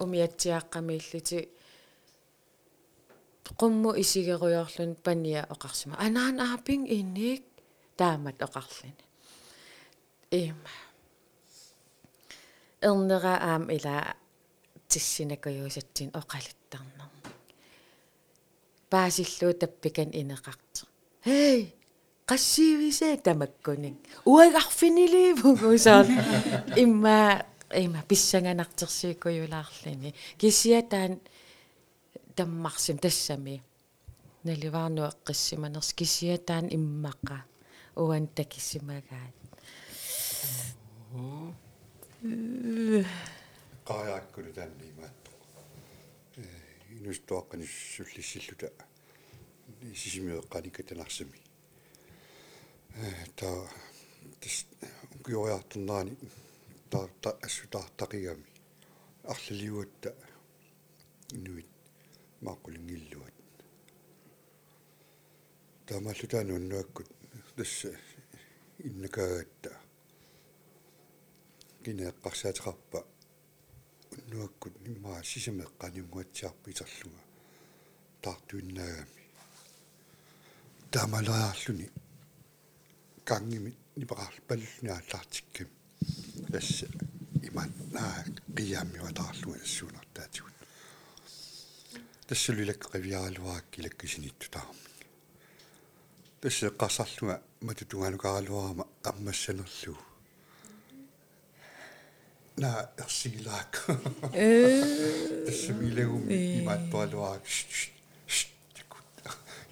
[SPEAKER 2] умиатсиаққамииллути qummu isigeruyorlun pania oqarsima. Anaan aaping innik taamat oqarlini ima erndera aam ila tissinakuyusatsin oqalittarner paasillu tappikan ineqartu hei qassiivise tamakkunik uagarfiniliivugusaar imma има писсанганартерсииккуйулаарлини кисиатаан таммарсим тассами наливаарну эққиссиманерс кисиатаан иммақа уан такиссимагаат
[SPEAKER 3] qaajaakкули таанниимаатто э инустуаққаниссуллиссиллута сисимиэққаникатанарсами э та тис укиориарторнаани таарта ассутаартақигами арлалиуатта инуит мааққулингиллуат таамаллутаану аннуаккут тасса иннакаагатта кинеэққарсаатеқарпа уннуаккут иммаа сисамеққаниунгуатсиарпа итерлунга таартуиннаагами таамалаарлуни кангими нипақарл паллуниааллаартикками тасса иман наа қиааммиуатаарлуга ассуунартаатигут тассалулак қавиаалуаак килаккисинитту таарми тасса эққарсарлуга матутунганукаалуарама аммассанерлуу на ерсигилаак тассамилагуми имааттуалуаак такут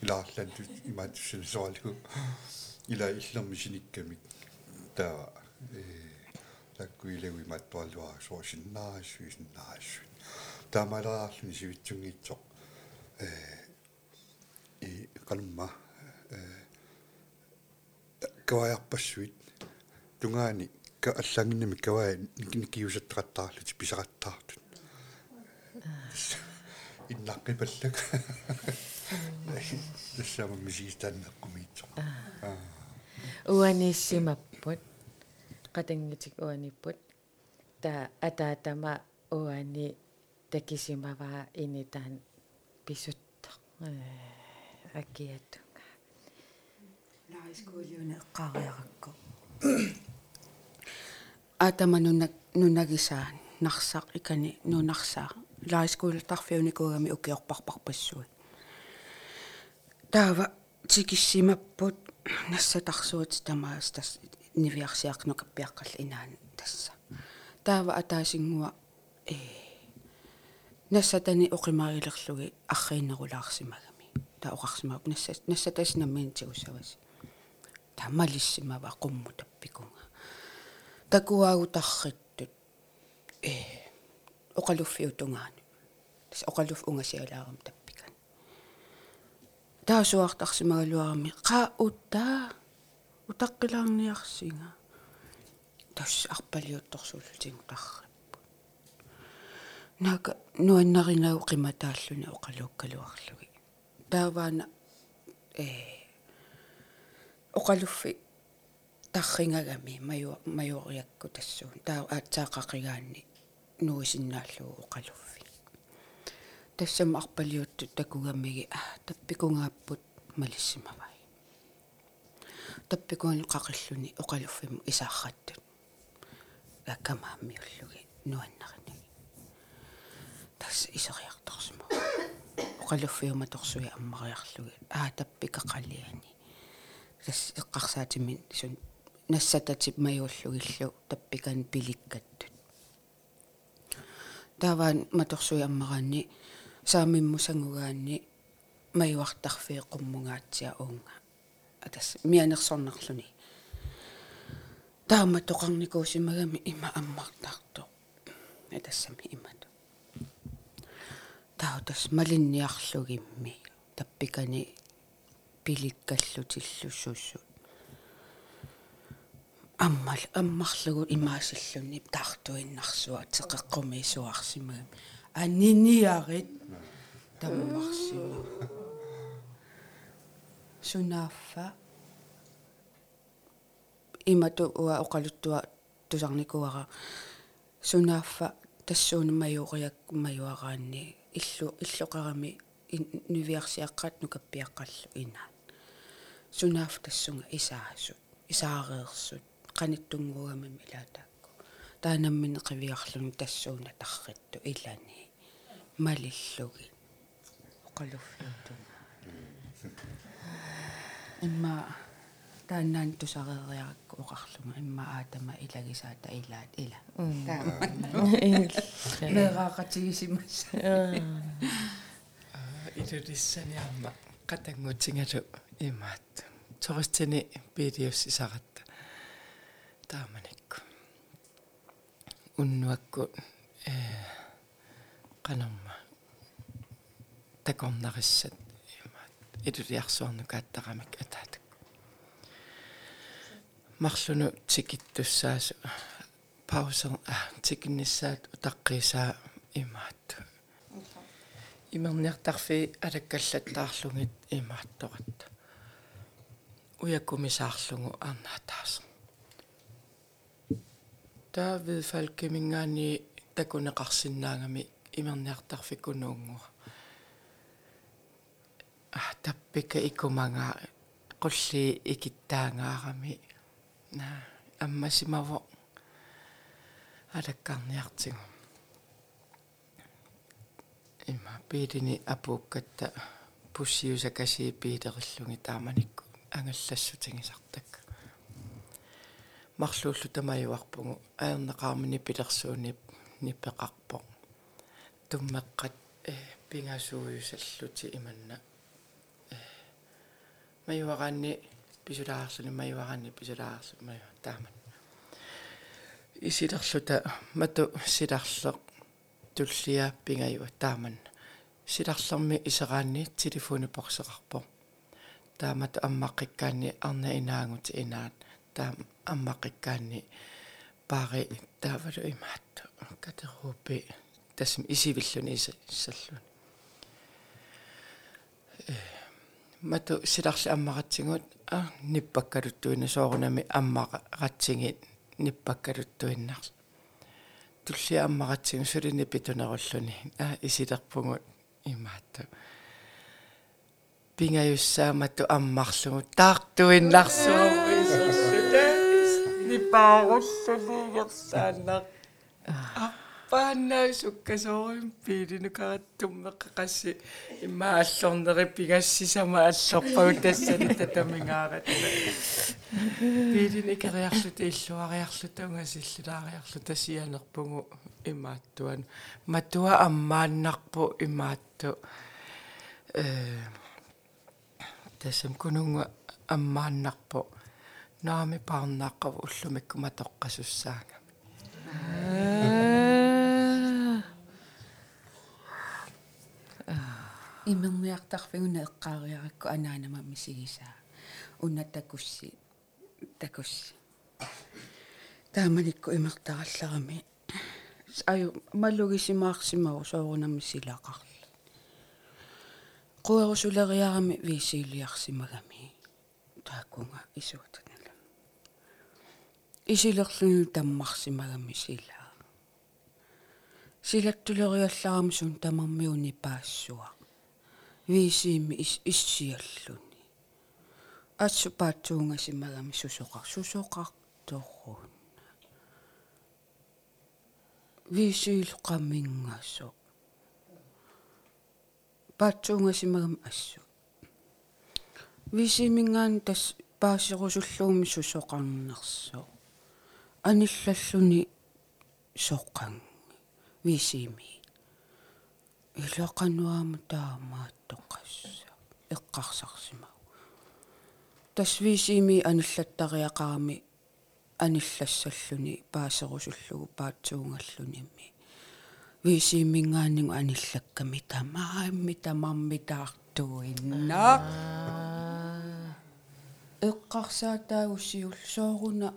[SPEAKER 3] илаарланту имааттуссалисоалу ила иллермисиниккамик таа э таккуилагу имааттуалуаак соосиннаассуи синнаассуи таамалаарлуни сивитсунгиитсоқ э и канумма э каваярпассуит тунгаани ка аллангиннами каваа никиусаттақаттаарлути писақаттаартут иннаққипаллак тассаама мисигистаннеққумиитсоқ
[SPEAKER 2] уаниссимаппут qatanggitik uanipпут та атаатама уани такисимаваа инитаан писутта акиатунга
[SPEAKER 4] лаискуулиуна эққаариаракко атама нунак нунагисаан нарсақ икани нунарсаа лаискуултарфиуникуугами укиорпарпарпассуи таава тикиссимаппут нассатарсуут тамаас тас нивиарсиарнукаппиаққал инаан тасса. Таава атаасингуа э нассатани оқимарилерлуги арриинерулаарсимагами таа оқарсимаап насса нассатаснаммин тигуссавас тамалиссимава қумму таппикунга такуаагутарриттут э оқалуффиутунгаани тас оқалуф унгасиалаарам таппикан таасуартарсимагалуарами қаа утаа утаққилаарниарсинга тас арпалиутторсуулутингу тарраппу нака нуаннаринагу қиматааллуни оқалууккалуарлуги тааваана э оқалуффи таррингагами маю маюриакку тассуун таа аатсаақақигаанни нуисиннааллугу оқалуффи тассам арпалиутту такугаммиги аа таппикунгааппут малиссимавай. Таппикуани қақиллуни оқалуффиму исаарраттут аккамааммиуллуги нуаннарини тасс исериарторсма оқалуффиума торсуи аммариарлуги. Аа таппикақалиани. Тасс эққарсаатимин сун нассататип маюуллугиллу таппикан пиликкаттут тааваан маторсуи аммараанни саамиммусангугаанни маюартарфи qummungaatsia уунга атас мианерсорнарлуни таама тоқарникуусимагами има аммартарто атассами имату таа тас малинниарлугимми таппикани пиликкаллутиллуссуссу аммал аммарлугу имаасиллуни таартуиннарсуа теқеққумиисуарсимагами аниниарит таммарсима сунааффа имату уа оқалуттуа тусарникуара. Сунааффа тассуунамаюуриак маюараанни. Иллу иллоқарами нувиарсиаққат нукаппиаққаллу инаат сунааф тассунга исаасут исаареерсут qaниттунгугамами илаатаакку таанаммини қивиарлуни тассууна тарритту илани малиллуги оқалуффиутуна имма тааннаан тусареериаракку оқарлума имма аатама илагисаата илаат ила мераақатигисимас
[SPEAKER 5] илулиссаниарма қатангутингалу имаат тористини pdf сисаратта тааманикку уннуакку э канамма. Такорнариссат имаат. Илулиарсуарнукааттарамик атаатак марлуну тикиттуссаасу паусер а тикиннссаат утаққисаа имаат. Имерниартарфи алаккаллаттаарлугит имаатторат уяккумисаарлугу арнаатаас таавид фалкемингаани такунеқарсинаангами имерниартарфикунуунгуа а таппика икумага qulli ikittaangаарami на аммасимаво алаккарниартигу има пиидини апууккатта пуссиусакаси пиитериллуги тааманикку ангаллассутигисартак марлууллу тамаюарпугу аернеқармини пилерсуунип ниппеқарпо туммеққат э пингасууюсаллути иманна. Э маюараанни писулаарсуни маюараанни писулаарсу маю тааман. Исилерлута мату силарлеқ туллиа пингаюа тааман. Силарлерми исераанни телефони порсеқарпо таамат аммаққиккаанни арна инаангути инаат таам аммаққиккаанни паари таавалу имаатту катерупи тассим исивиллуни иссаллуни э мату силарли аммаратсигут а ниппаккалуттуина соорунами аммаратсигит ниппаккалуттуиннарс тулли аммаратсигу сулини питунеруллуни а исилерпугут имаатту пингаюссааматту аммарлугу таартуиннарсуорисерсута нипааруллулиигерсааннар аппааннаа суккасоорим пилинукараттуммеққақасси имааллорнери пигассисама аллорпагу тассани татамингаарат пилиникериарлута иллуариарлута унгасиллулаариарлу тасианерпугу имааттуан. Матуа аммааннарпу имаатту. Э тассам кунунга аммааннарпу наами паарнааққаву уллумиккума тоққасуссаага
[SPEAKER 4] имерниартарфигуна эққаариаракку анаанама мисигисаа уна такусси такусси. Тааманикку имертараллерами аю малугисимаарсимаву соорунамми силаақарла қуерусулериарами висиилиарсимагами. Тааккунга исуутанала исилерлуну таммарсимагами силаа силаттулериалларам сун тамармиуни паассуа. Висиими иссиаллуни. Ассу паатсуунгасимагами сусоқар сусоқарторрун висиилоқаммингаассо паатсуунгасимагам ассу. Висимингаан тас паассерусуллууми сусоқарнерсо аниллаллуни соққан висими илоқануама таамааттоқасса эққарсарсимау тас висими аниллаттариақарами аниллассаллуни паасерусуллугу паатсуунгаллуними. Висимингааннингу аниллакками тамаамми тамарми таартуинна. Эққарсаатаагуссиул сооруна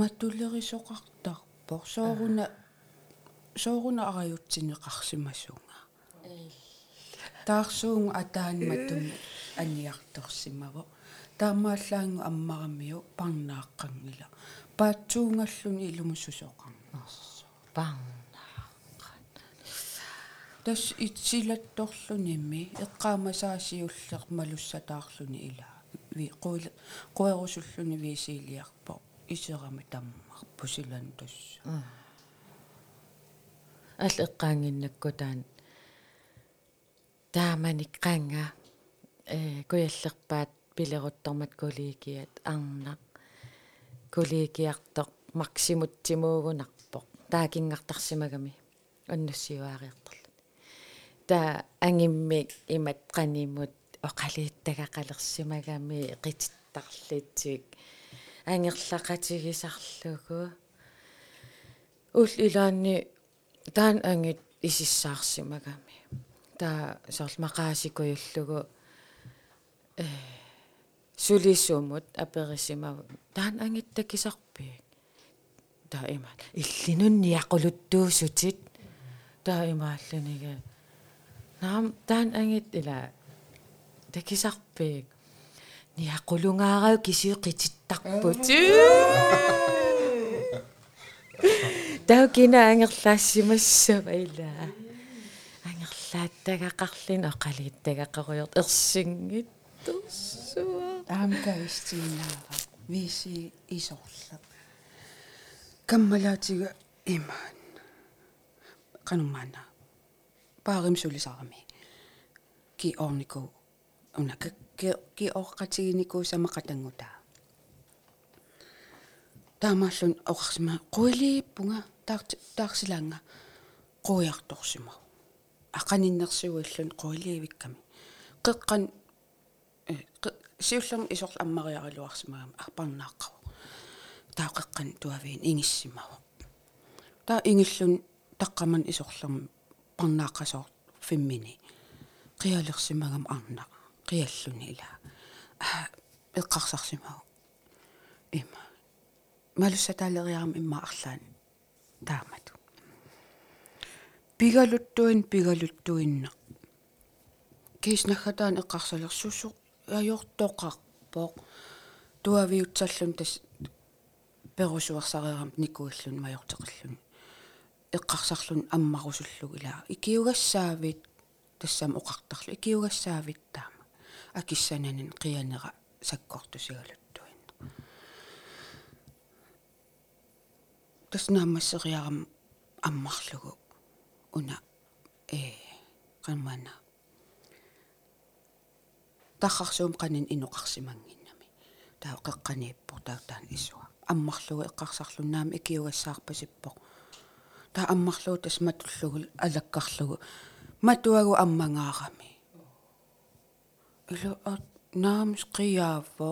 [SPEAKER 4] матулерисоқартарпор сооруна сооруна араютсинеқарсимасунга таарсуун атаанматун аниарторсимаво таамааллаангу аммарамиу парнааққангила паатсуунгаллуни илумуссусоқарнарсо
[SPEAKER 2] парнааққан
[SPEAKER 4] тас итсилатторлуними эққаамасаасиуллеқ малуссатаарлуни ила ви қуил қуерусуллуни висиилиарпо исерами таммар пусилан тусса
[SPEAKER 2] ал эққаангиннаккутаан тааманик қанга э куяллерпаат пилеруттормат кулигиат арнақ кулигиартоқ максимуттимуугунарпоқ таакингартарсимагами аннуссиуаариарторлу та ангимми имат qaнимут оқалииттагақалерсимагами қититтарлитсик ангерлақатигисарлугу ул илаанни таан ангит исиссаарсимагами таа сорл мақаасикуйуллугу э сулиссуумут аперисимагу таан ангиттакисарпиик таа има иллинунни ақулуттуусутит таа имааллунига. Наам таан ангит ила такисарпиик ниақулунгаарау кисиуқититтарпут тау кина ангерлаассимассава ила ангерлааттагақарлин оқалииттагақаруйорт ерсингит терсуа
[SPEAKER 4] аамка истиинаара виси исорла каммалаатига имаан. Канумана паарим сулисарами ки орнику уна ки ки оққатигинику самақатангута таамааллун оқарсима қуилииппунга таарт таарсилаанга қуиарторсима ақаниннерсуиллун қуилиивикками қеққан сиуллерми исорла аммариаралуарсимагама арпарнааққава таақеққан туавиин ингиссимава таа ингиллун таққаман исорлерми парнааққасоор фиммини қиалерсимагам арна а эққарсарсимагу има малуссатаалериарам имма арлаан. Таамату пигалуттуин пигалуттуинна киснахатаан эққарсалерсуссу ajortoqarpoq tuaviutsallun tas perusuarsariaram nikuillun majorteqillun eqqarsarlun ammarusullu ila ikiugassaavit тассам оқартарлу. Икиугассаавит таама акиссананин қианера саккортусигалуттуин таснаамассериарам аммарлугу. Уна э qamana тахарсуум qanин инуқарсимангиннами. Таа қеққанииппор таутаан исуа. Аммарлугу эққарсарлуннаами икиугассаарпасиппоқ таа аммарлугу тас матуллугу алаккарлугу. Матуагу аммангаарами илу наамс қиаавво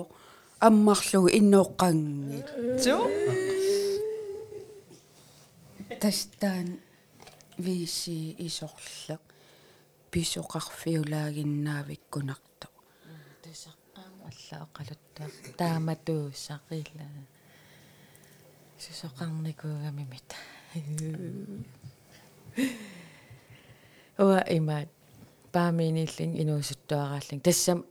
[SPEAKER 4] аммарлугу иннооққангитсу тастаан виси исорллақ писоқарфиулаагиннаавиккунарто
[SPEAKER 2] тусаққаам алла оқалуттаа тааматууссақила сусоқарникуугамимита уа имаат. Паамииниллин инуусуттуарааллин тассам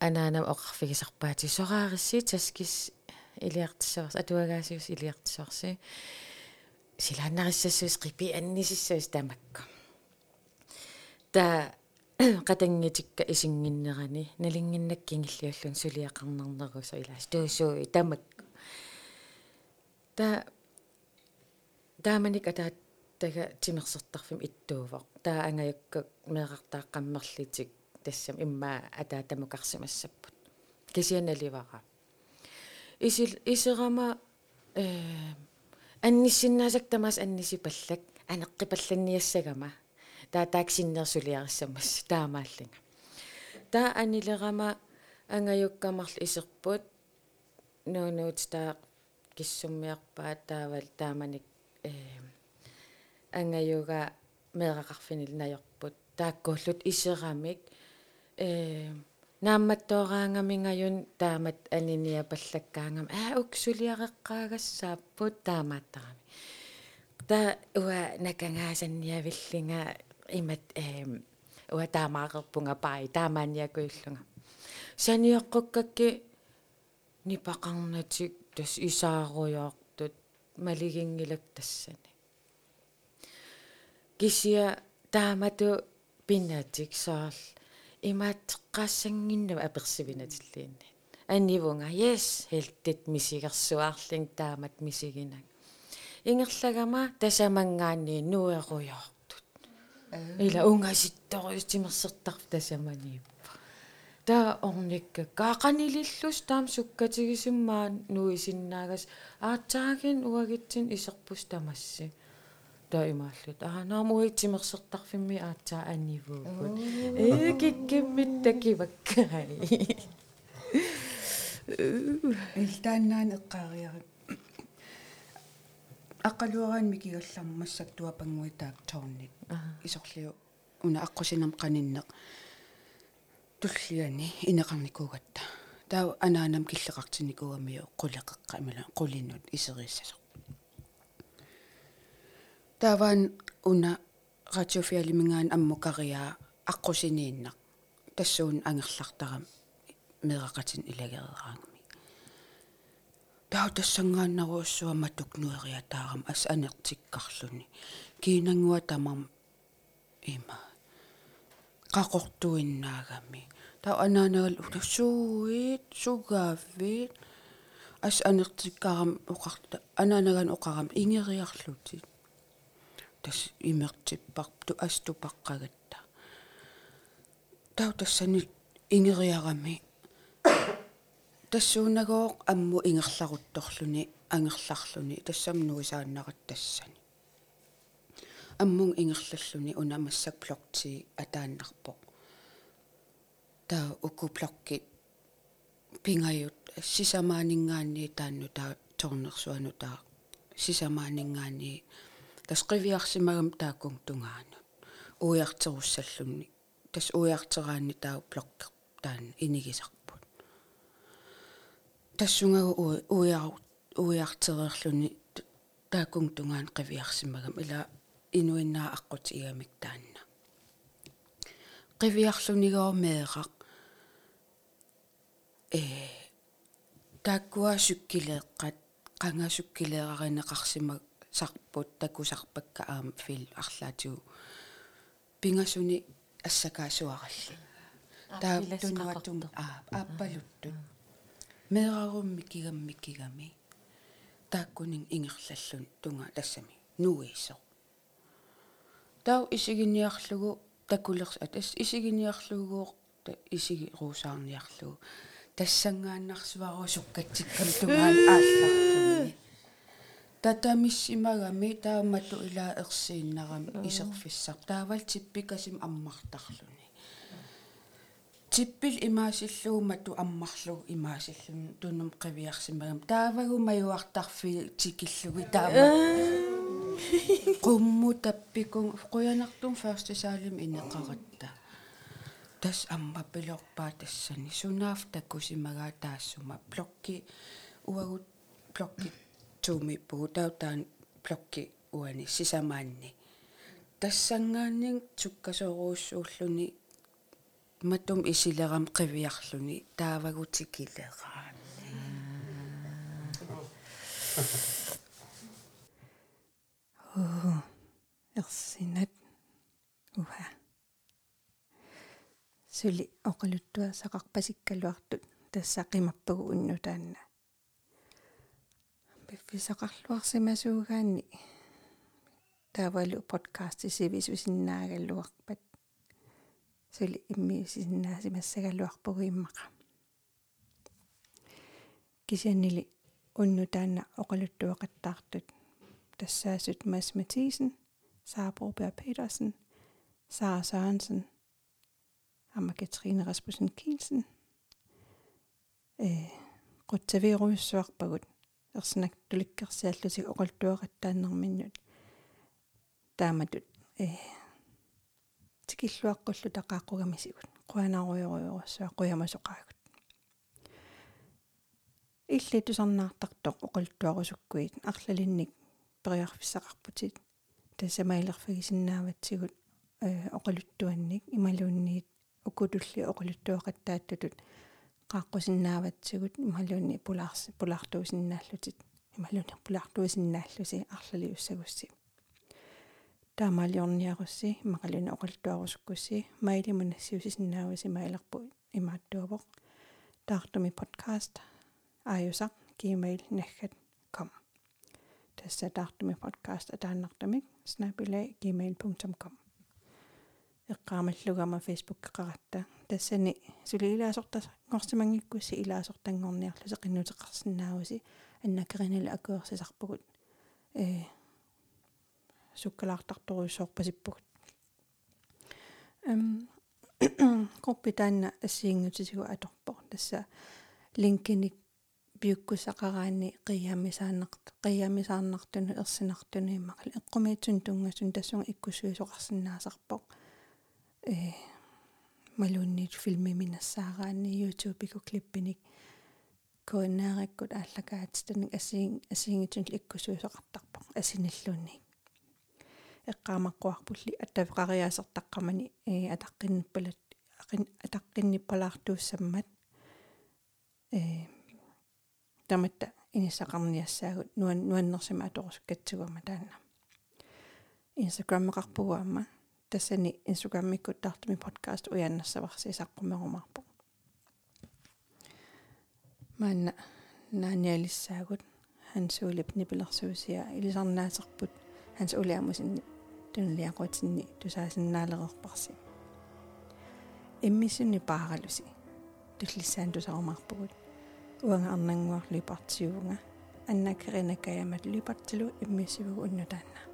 [SPEAKER 2] анаанам оқарфигисарпаати сораариссии таскис илиартиссаварс атуагаасиус илиартиссаварси силаанариссассуис qipi аннисиссуис тамакку та qatangitикка исингиннерани. Налингиннаккингиллиуллун сулиақарнарнерусо илаас туусууи тамакку та тааманик атаат тага тимерсертарфим иттуувоq таа ангаюкка меэқартааққаммерлитик тассам имма атаа тамукарсимассаппут кисианаливара исил исерама э анниссиннаасак тамаас аннисипаллак анеққипалланниассагама таа тааксиннерсулиариссамас таамааллинга таа анилерама ангаюккамарлу исерпут нуунуут таа киссуммиарпаат таавал тааманик э ангаюга меэрақарфинил наёрпут тааккууллут исерамик э наамматтооraangамингаюн таамат аниния паллаккаангам. Аа уксулиареққаагассааппут таамааттарами та уа накангаасанниавиллинга имат эм уа таамаақерпунга паи таамааниакуиллунга саниоққуккакки нипақарнатик тас исааруйоортут малигингилак тассани кисия таамату пинатик саарл имааттеққаассангиннава аперсивинатиллиинни аннивунга yes хелтит мисигерсуаарлин таамат мисигинак ингерлагама тасамангаани нуеруйоортут ила унгаситторуистимерсертарф тасаманииппа та орникка каақанилиллус таам суккатигисиммаа нуисиннаагас аатсаагин уагитсин исерпус тамасси таимааллут аа наамуитсимерсертарфимми аатсаа аннивууппут э киккиммит такиваккаи
[SPEAKER 4] илтааннаан эққаариарик аққалуараан микигалларма массак туапангуи таак торник исорлиу уна аққусинам қаниннеқ туллиани инеқарникуугатта таа анаанам киллеқартиникуамиу қулеқеққа имала қулиннут исериссасо тааваан уна ратиофиалимингаан аммукариаа аққусинииннақ тассуун ангерлартарам. Меэқатин илагераангами таа тассангааннаруussуа матукнуериатаарам ас анертиккарлуни. Киинангуа тамам. Има. Qaqortuinnаагami таа анаанагал улассууит сугааввит ас анертиккаарам оқарта анаанаган оқарам ингериарлутит тас имертиппарту аступаққагатта таа тассани ингериарами. Тассуунагоо амму ингерларутторлуни ангерларлуни тассам нуисааннарат тассани. Аммун ингерллаллуни унамассак блокти атааннарпо. Таа укуплокки пингают сисамаанингаанни таанну таа торнерсуану таа сисамаанингаанни тасқивиарсимагам тааккун тунгаанут. Уиартеруссаллунни тас уиартераанни таа блокки таан инигисарпут тассунгагу уиар уиартерерлүни тааккун тунгаан қивиарсимагам ила инуиннаа аққут игамик таанна. Меэқақ э тааккуа суккилеэққат қангасуккилеэраринеқарсимак сарпут такусарпакка аама фил арлаатигу пингасуни ассакаасуаралли. Таа тунуатум аа ааппалуттут меэрарумми кигамми кигами тааккунин ингерллаллун тунга тассами. Нуисо тау исигиниарлугу такулерс атас исигиниарлугуу исиги руусаарниарлугу тассангааннарсуару суккатсиккам тунгаан ааллартуни татамиссимагами таамату илаа ерсииннарами исерфиссар. Таавал типпикасим аммартарлуни. Типпил имаасиллуумату аммарлуг имаасиллун тунум қивиарсимагам таавагу маюартарфи тикиллуги таама. Qummu tappikung quyanartum first saalim ineqaratta tas amma pilorpaa tassani sunaaf takkusimagaa taassuma blokki uagut blokki tuumi puutautaan blokki uani sisamaanni тассангааннин суккасооруussууlluni матум исилерам қивиарлуни таавагутикилераани
[SPEAKER 1] уу ерсинат уха. Сули оқалуттуа сақарпасиккалуартут тассақимаппагу уннутаанна пиффисақарлуарсимасуугаанни таавалу подкаст сивис висиннаагаллуарпат сули иммиисиннааси массагаллуарпугу иммаqa кисианнили уннутаанна оқалуттуақаттаартут тассаасут Mads Mathisen, Sara Broberg Petersen, Sara Sørensen, Amma Katrine Rasmussen Kielsen, э qutsaviiruissuarpagut ersinak tulikkersiallusi oqaltuaqattaannerminnut taamatut э tikilluaqqullu taqaaqqugamisigut quanaruyoruyorussua quyamasоqaagut илли тусарнаартартоq oqaltuarusukkuit арлалинник периарфиссақарпутит. Тассамаилерфагисиннааватсигут э оқалуттуанник. Ималуунниит укутулли оқалуттуақаттааттутут qaаққусиннааватсигут ималуунни пулаарси пулаартуусиннааллутит ималуунни пулаартуусиннааллуси арлали уссагусси таамаалиорниарусси имақалуни оқалтуарусуккусси маилимунассиусисиннааваси маилерпу имааттуавоқ таартуми подкаст аюсақ gmail наггат com тассатаартуми подкаст атааннартамик snapilai@gmail.com эққаамаллугама фейсбук қеқаратта тассани сули илаасорта ngorsimangikkussi илаасортангорниарлусе qinnuteqarsinnaagusi аннакеринила акуерсисарпугут э суккалаартарторуйссоорпасиппугут эм группитаанна ассиингутисигу аторпо тасса линкиник пиуккусақараани қиямисааннарт қиямисаарнартуну ерсинартуну иммақал эққумиитсун тунгасун тассунга иккусуисоқарсинаасарпоқ э малуунниит филмиминассаараани youtube-ику клиппиник коиннаараккут ааллакаатитаник ассиин ассиингитсун иккусуисоқартарпоқ асиниллуунни эққаамаққуарпулли аттавеқариаасертаққамани э атаққинниппалат атаққинниппалаартууссаммат э таматта иниссақарниассаагут нуан нуаннерсима аторусуккатсугама таанна инстаграммеқарпугаама тассани инстаграммиккут таартми подкаст уяннассаварси саққумерумарпу маанна нааниалиссаагут хансуулип нипилерсуусиа илисарнаасерпут ханс улиамусинни тунлиақутинни тусаасиннаалерерпарси иммисуни пааралуси туллиссаан тусарумарпугут. Уанга арнангуарлипартиуга аннакеринакаямат липартилу иммисивгу уннутаанна